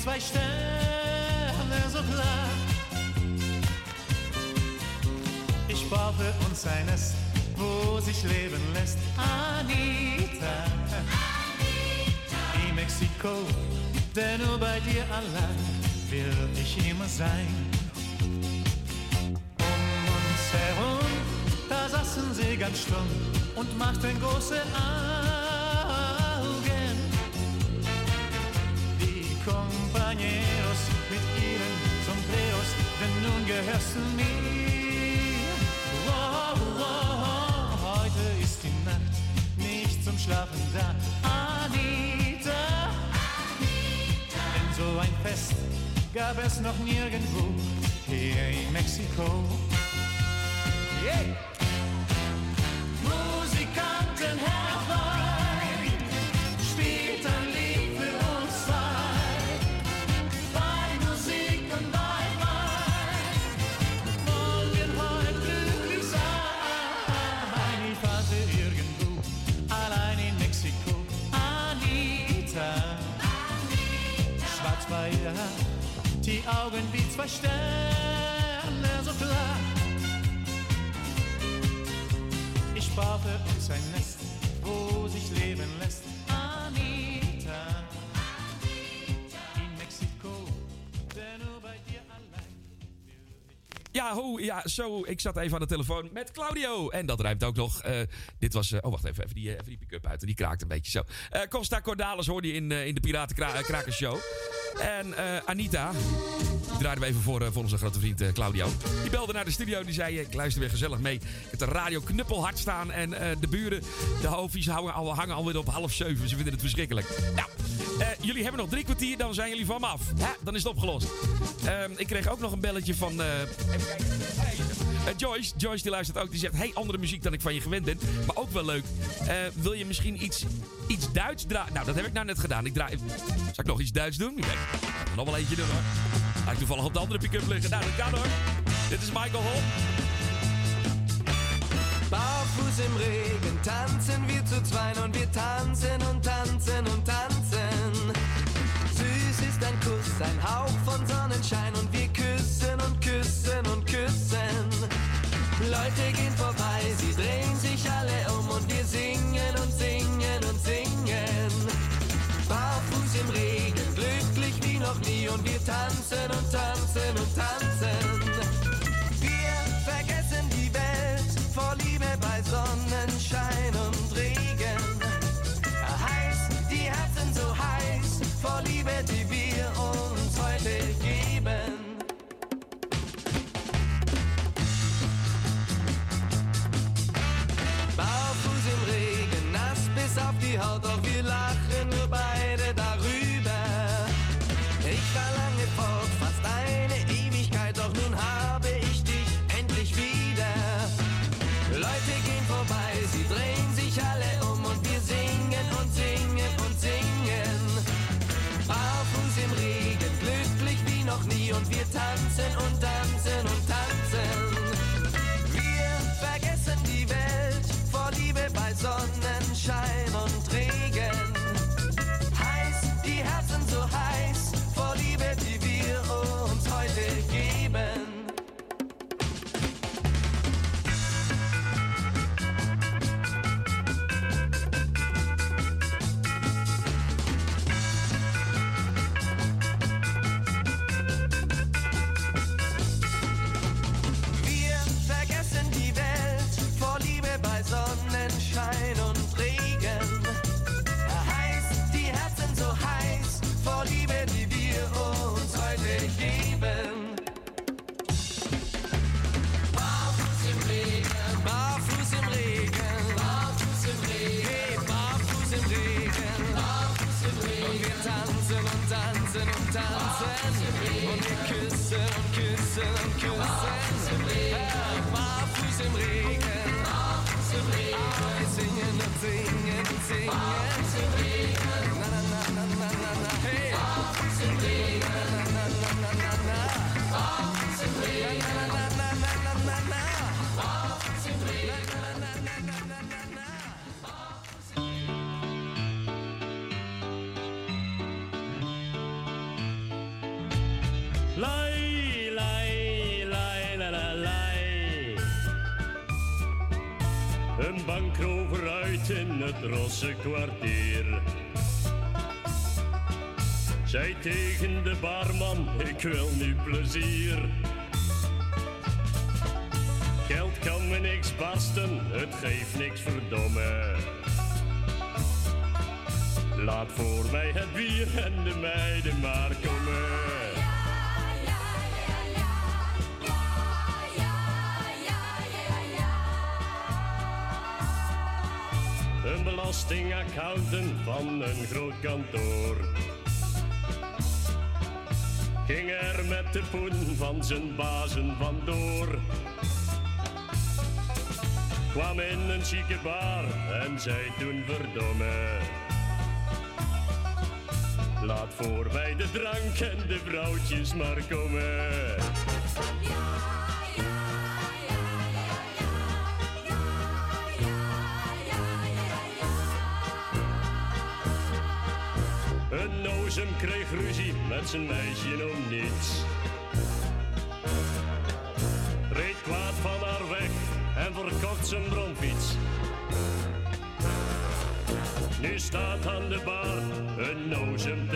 Zwei Sterne so klar. Ich für uns ein Nest, wo sich leben lässt. Anita, in Mexiko, denn nur bei dir allein will ich immer sein. Um uns herum, da saßen sie ganz stumm und machten große Augen. Gehörst du mir. Wow, wow, heute ist die Nacht nicht zum Schlafen da. Anita, denn so ein Fest gab es noch nirgendwo hier in Mexiko. Yeah. Musikanten herbei, Augen wie zwei Sterne so klar. Ich für uns ein Nest, wo sich leben lässt. Ja, ho, ja, zo. Ik zat even aan de telefoon met Claudio. En dat ruimt ook nog. Eh, dit was. eh, oh, wacht even. Even die, eh, even die pick-up uit. Die kraakt een beetje zo. Costa Cordalis hoorde je in, in de Piratenkrakers-show. En eh, Anita. Die draaiden we even voor, voor onze grote vriend Claudio. Die belde naar de studio en die zei: Ik luister weer gezellig mee. Ik de radio knuppelhard staan. En de buren, de hoofdjes hangen, al, hangen alweer op half zeven. Ze vinden het verschrikkelijk. Nou, jullie hebben nog drie kwartier. Dan zijn jullie van me af. Hè, dan is het opgelost. Ehm, ik kreeg ook nog een belletje van. Eh, Joyce, Joyce die luistert ook, die zegt: Hey, andere muziek dan ik van je gewend ben. Maar ook wel leuk. Eh, wil je misschien iets, iets Duits draaien? Nou, dat heb ik nou net gedaan. Ik draai. Zal ik nog iets Duits doen? Ik ga nog wel eentje doen hoor. Ik toevallig op de andere pick-up liggen. Nou, dat kan hoor. Dit is Michael Hall. Barfuß im Regen tanzen wir zu zweien und wir tanzen und tanzen und tanzen. Tanzen und tanzen und tanzen. Wir vergessen die Welt vor Liebe bei Sonnenschein und Regen. Heiß, die Herzen so heiß vor Liebe, die wir uns heute geben. Barfuß im Regen, nass bis auf die Haut, kwartier. Zij tegen de barman, ik wil nu plezier. Geld kan me niks basten, het geeft niks verdomme. Laat voor mij het bier en de meiden maar komen. Een belastingaccountant van een groot kantoor. Ging er met de poen van zijn bazen vandoor. Kwam in een chique bar en zei toen verdomme. Laat voor mij de drank en de vrouwtjes maar komen. Nozem kreeg ruzie met zijn meisje om niets. Reed kwaad van haar weg en verkocht zijn bromfiets. Nu staat aan de bar een nozem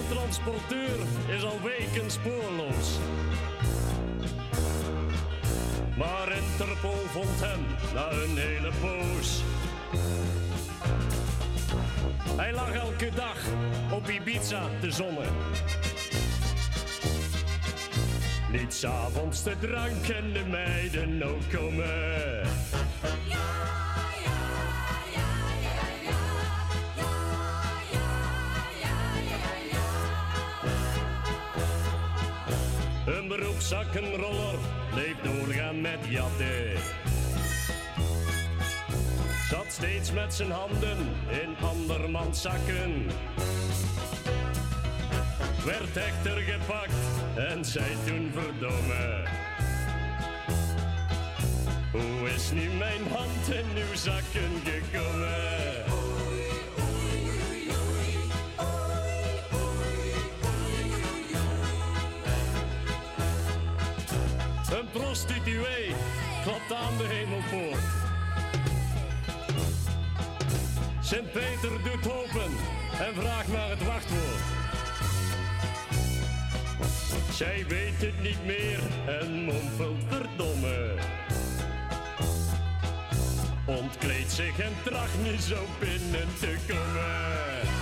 Een geldtransporteur is al weken spoorloos. Maar Interpol vond hem na een hele poos. Hij lag elke dag op Ibiza te zonnen. Niet s'avonds de drank en de meiden ook komen. Beroepszakkenroller bleef doorgaan met jatten. Zat steeds met zijn handen in andermans zakken. Werd echter gepakt en zei toen verdomme. Hoe is nu mijn hand in uw zakken gekomen? Klapt aan de hemelpoort. Sint-Peter doet open en vraagt naar het wachtwoord. Zij weet het niet meer en mompelt verdomme. Ontkleedt zich en tracht nu zo binnen te komen.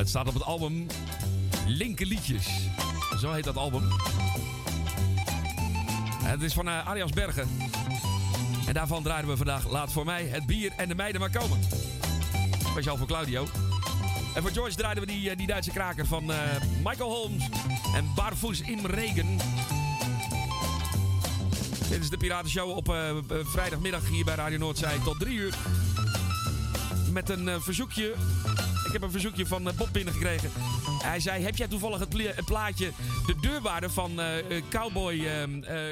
Het staat op het album Linker Liedjes. Zo heet dat album. Het is van uh, Arias Bergen. En daarvan draaien we vandaag Laat voor mij het bier en de meiden maar komen. Speciaal voor Claudio. En voor George draaiden we die, eh, die Duitse kraker van uh, Michael Holmes en Barfus in Regen. Dit is de Piratenshow op vrijdagmiddag hier bij Radio Noordzij tot drie uur. Met een verzoekje ik heb een verzoekje van uh, Bob binnengekregen. Hij zei, heb jij toevallig het, plaatje De Deurwaarde van uh, Cowboy, uh,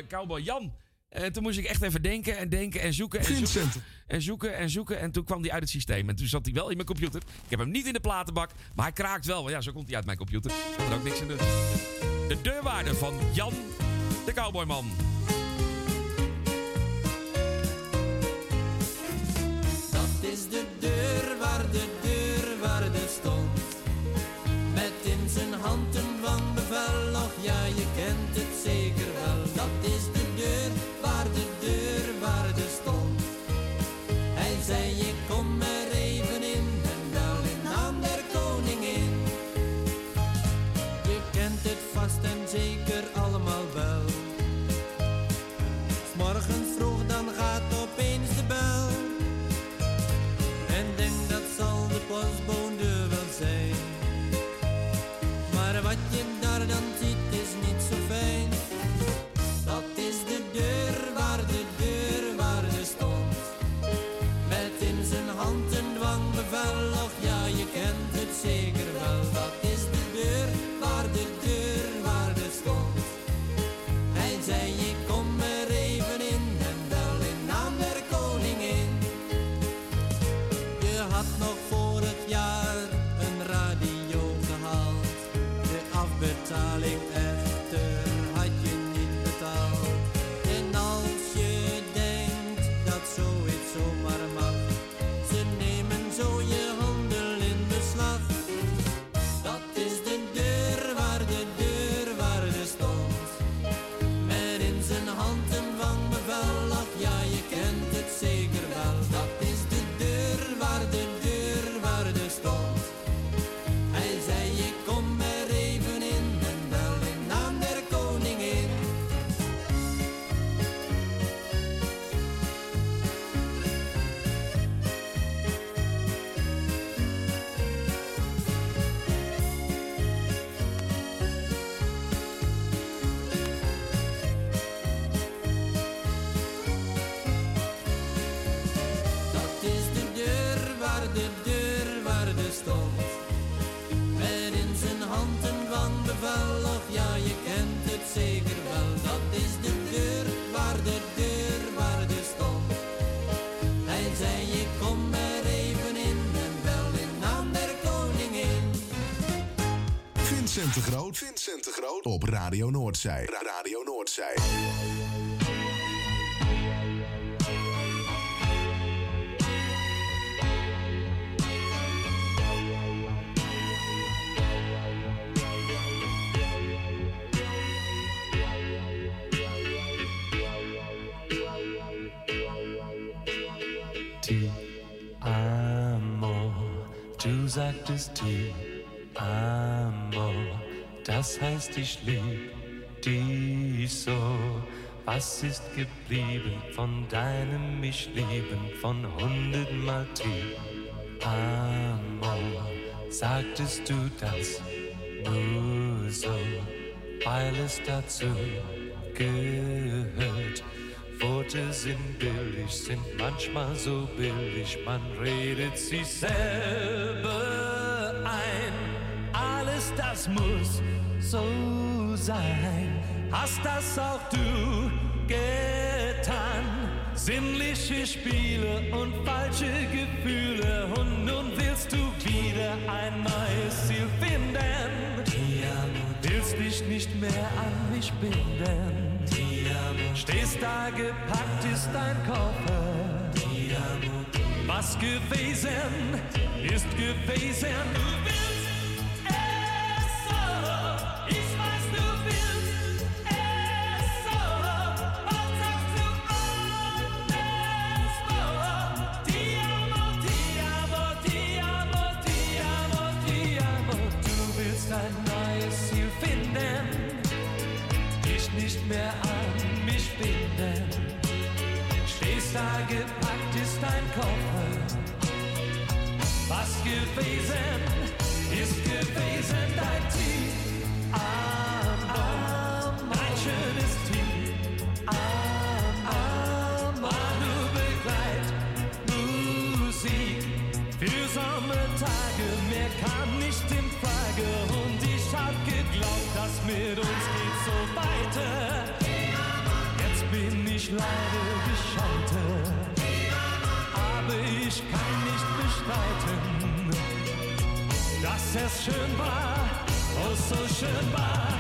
Cowboy Jan? En toen moest ik echt even denken en denken en zoeken en zoeken, en zoeken en zoeken. En toen kwam hij uit het systeem. En toen zat hij wel in mijn computer. Ik heb hem niet in de platenbak, maar hij kraakt wel. Want ja, zo komt hij uit mijn computer. Er ook niks in de... De Deurwaarde van Jan, de Cowboyman. Dat is de deur waar de Vincent de Groot. Vincent de Groot. Op Radio Noordzij. Ra- Radio Noordzij. Ti amo, du sagtest ti amo, das heißt ich lieb dich so. Was ist geblieben von deinem mich lieben von hundertmal ti amo? Sagtest du das nur so, weil es dazu gehört? Worte sind billig, sind manchmal so billig, man redet sich selber ein. Alles das muss so sein. Hast das auch du getan? Sinnliche Spiele und falsche Gefühle und nun willst du wieder ein neues Ziel finden. Willst dich nicht mehr an mich binden. Stehst da gepackt ist dein Koffer. Was gewesen ist gewesen. Da gepackt ist dein Koffer. Was gewesen ist gewesen dein Team. Ein schönes Team. War nur Begleit, Musik für Sommertage. Mehr kam nicht in Frage und ich hab geglaubt, dass mit uns geht's so weiter. Jetzt bin ich gescheitert, aber ich kann nicht bestreiten, dass es schön war, oh so schön war.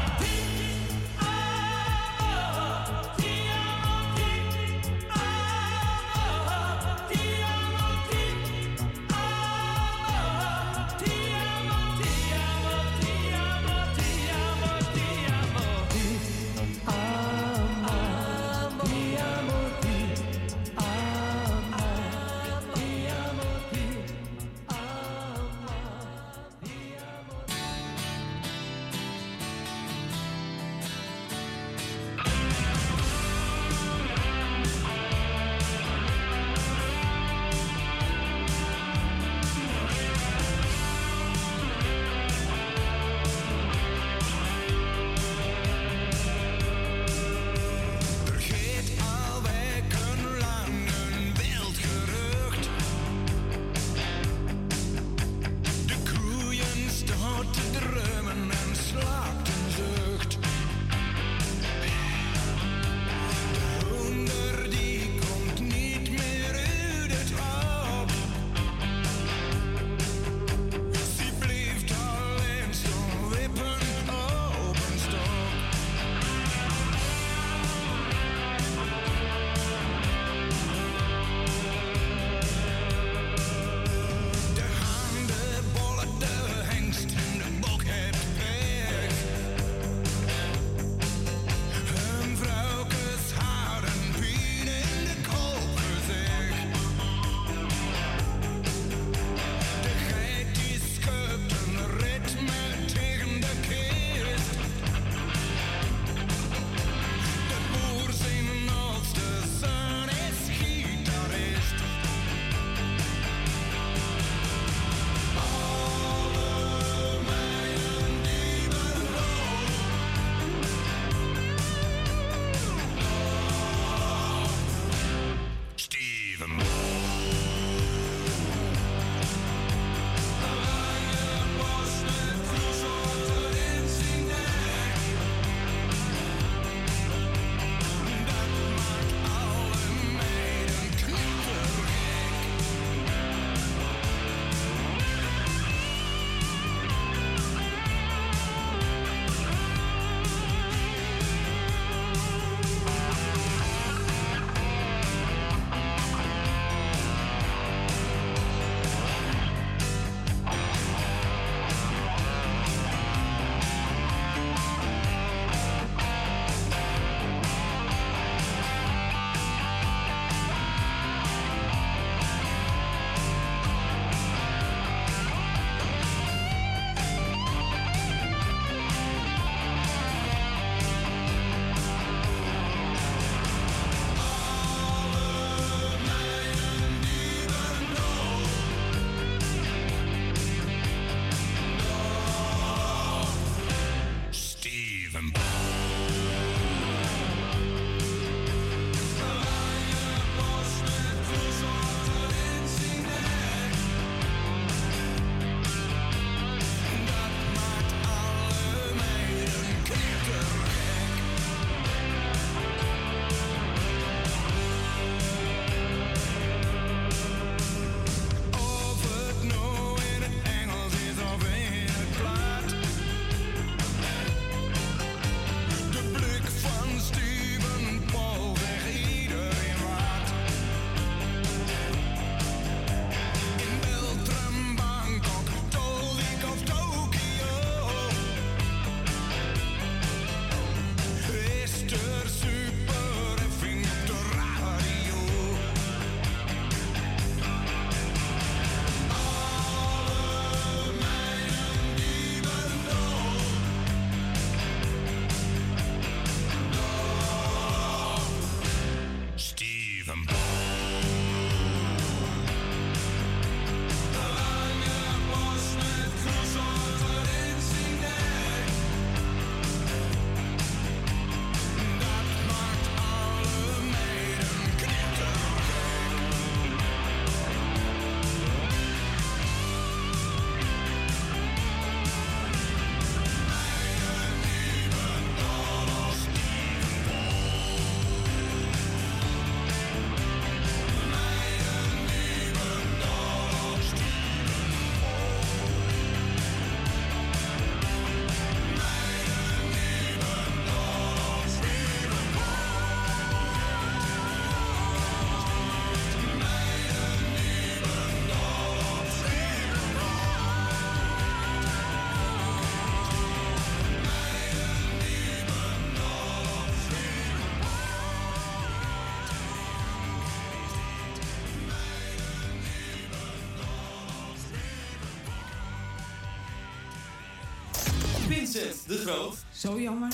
Groot. Zo jammer.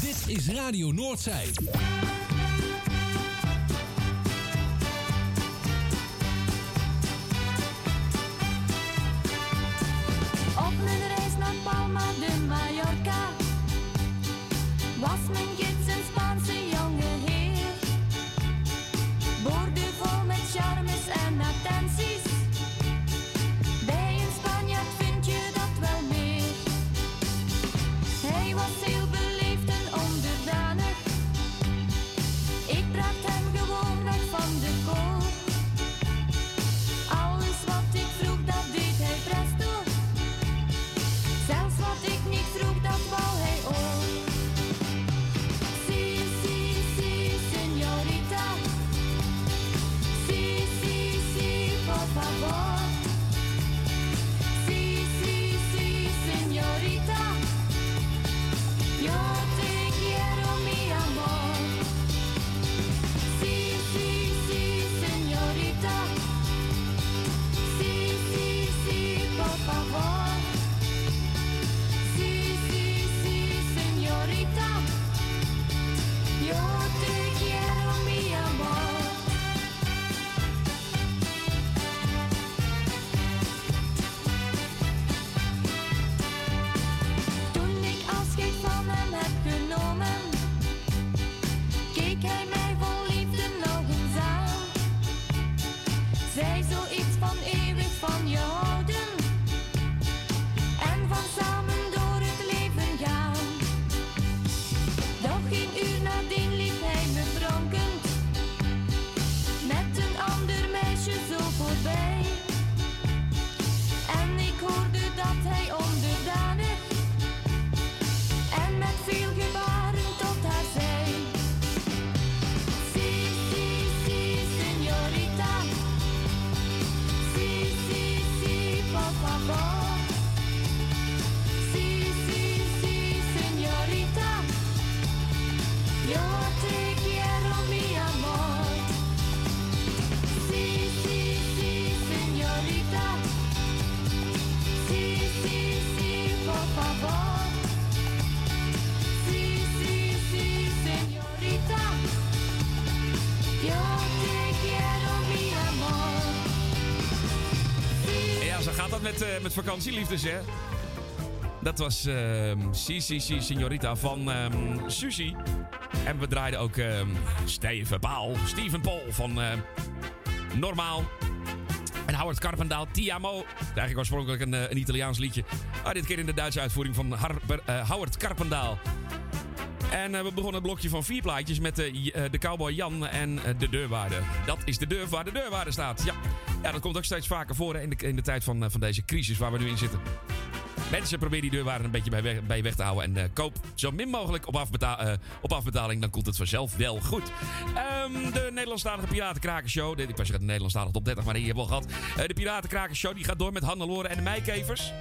Dit is Radio Noordzij. Vakantieliefdes, hè? Dat was ehm Si, Si, Signorita van ehm Suzy. En we draaiden ook ehm Steven Paul, Steven Paul van Normaal. En Howard Carpendaal, Ti Amo. Het is Eigenlijk oorspronkelijk een, eh, een Italiaans liedje. Maar dit keer in de Duitse uitvoering van Harper, eh, Howard Carpendaal. En eh, we begonnen het blokje van vier plaatjes met de, de cowboy Jan en de deurwaarder. Dat is de deur waar de deurwaarder staat. Ja, ja dat komt ook steeds vaker voor in, de, in de tijd van, eh, van deze crisis waar we nu in zitten. Mensen proberen die deurwaarder een beetje bij weg, bij weg te houden. En eh, koop zo min mogelijk op, eh, op afbetaling. Dan komt het vanzelf wel goed. Ehm, de Nederlandstalige Piratenkrakershow. Ik was de Nederlandstalige top 30, maar die hebben we al gehad. Eh, de Piratenkrakershow die gaat door met Hannelore en de Meikevers.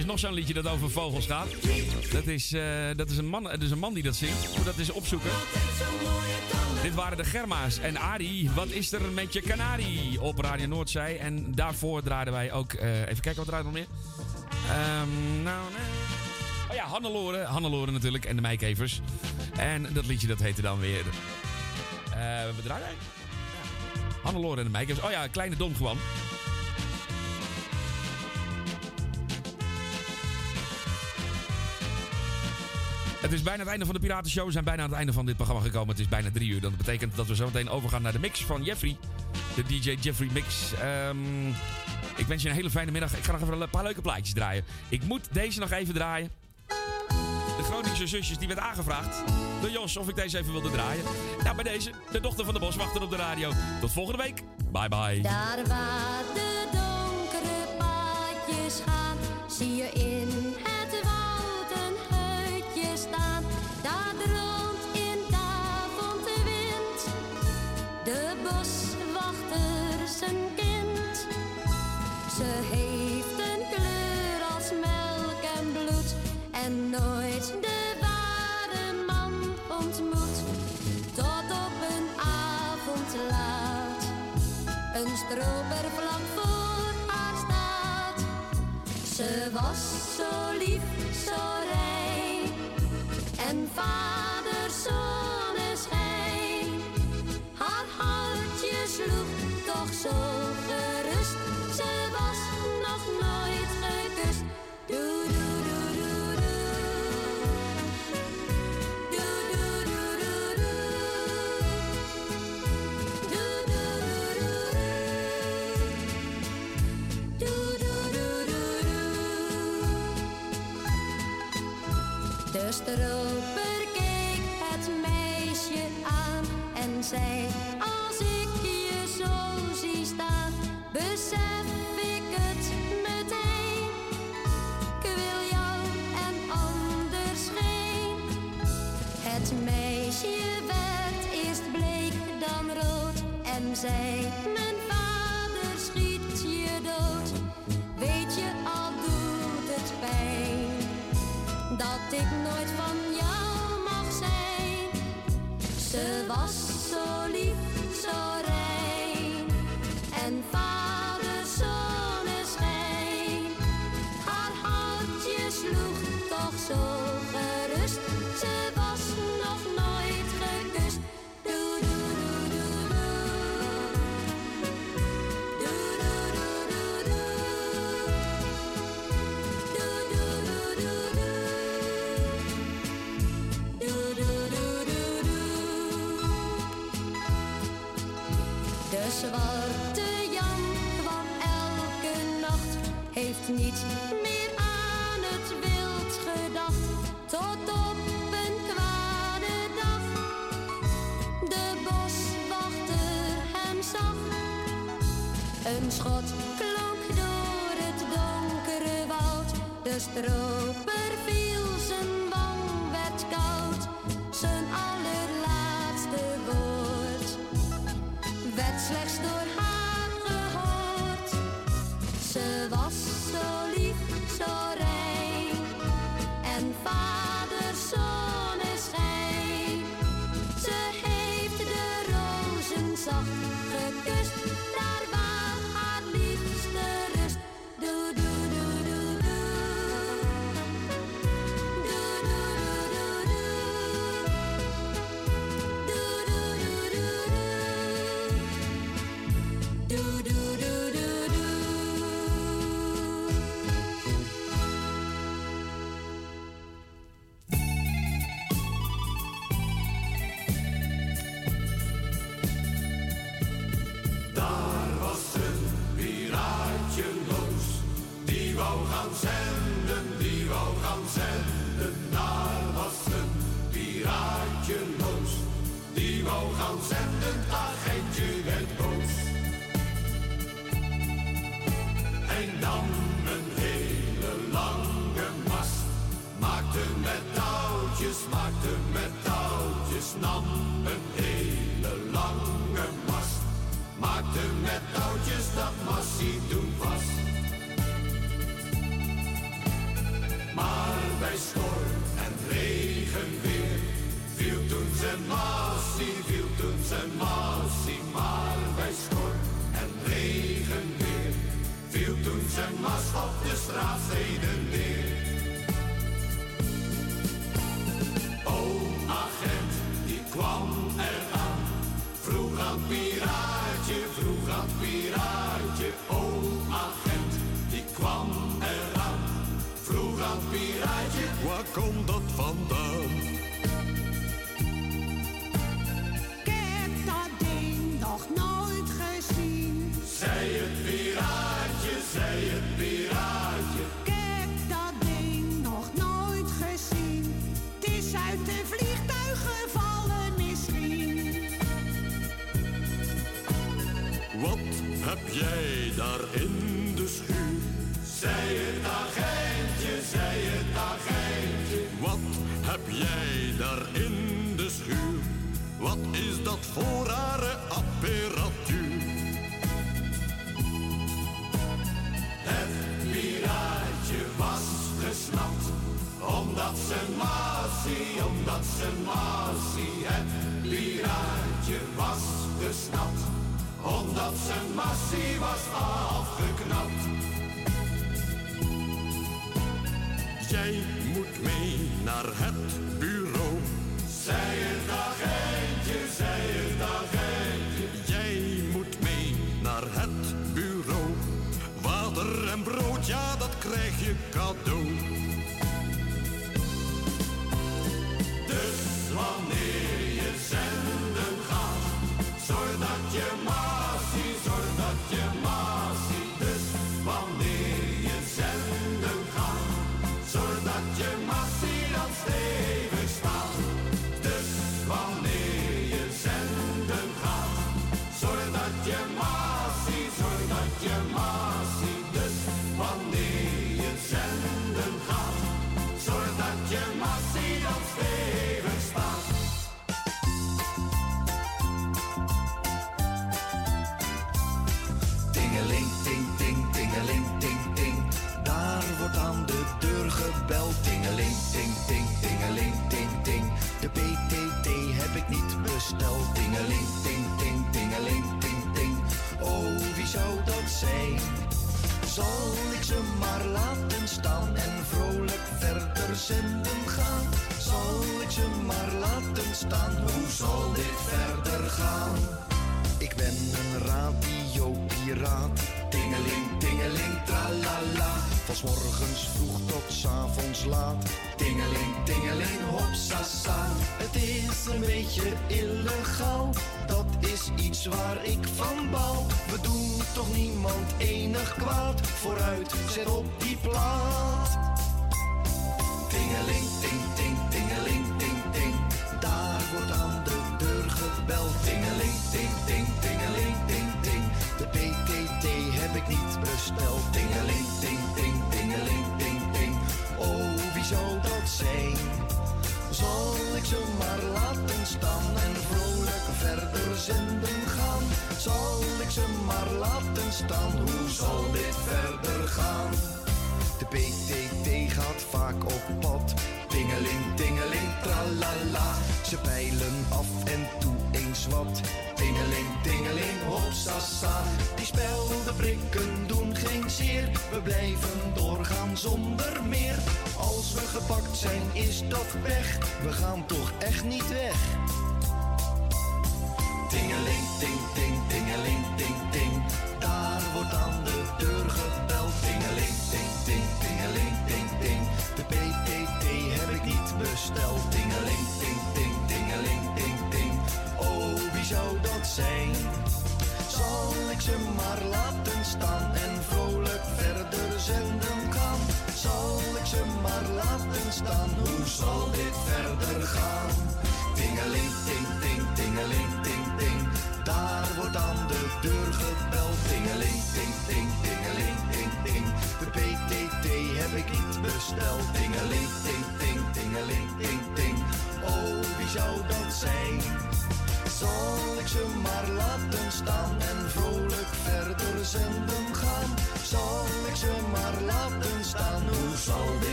Is nog zo'n liedje dat over vogels gaat. Dat is, eh, dat is, een, man, dat is een man die dat zingt. Dat eens opzoeken. Dit waren de Germa's. En Arie, wat is er met je kanarie? Op Radio Noordzij. En daarvoor draaiden wij ook... eh, even kijken, wat draait nog meer? Ehm, nou. Oh ja, Hannelore. Hannelore natuurlijk. En de Meikevers. En dat liedje dat heette dan weer... eh we draaien wij? Ja. Hannelore en de Meikevers. Oh ja, Kleine Dom gewoon. Het is bijna het einde van de Piratenshow. We zijn bijna aan het einde van dit programma gekomen. Het is bijna drie uur. Dat betekent dat we zo meteen overgaan naar de mix van Jeffrey. De DJ Jeffrey Mix. Ehm, ik wens je een hele fijne middag. Ik ga nog even een paar leuke plaatjes draaien. Ik moet deze nog even draaien. De Groningse zusjes die werd aangevraagd door Jos of ik deze even wilde draaien. Nou, bij deze, de dochter van de boswachter op de radio. Tot volgende week. Bye bye. Daar waar de donkere paadjes gaan, zie je Ze heeft een kleur als melk en bloed en nooit Als ik je zo zie staan, besef ik het meteen. Ik wil jou en anders geen. Het meisje werd eerst bleek, dan rood en zei. niet meer aan het wild gedacht. Tot op een kwade dag de boswachter hem zag. Een schot klonk door het donkere woud, de stroper viel. Nam een hele lange mast, maakte met touwtjes dat massie toen vast. Maar bij storm en regen weer, viel toen zijn massie, viel toen zijn massie. Maar bij storm en regen weer, viel toen zijn mast op de straatsteden jij daar in de schuur? Zij het agentje, zij het agentje. Wat heb jij daar in de schuur? Wat is dat voor rare apparatuur? Het piraatje was gesnapt, omdat ze maasie, omdat ze maasie dat zijn massie was aan.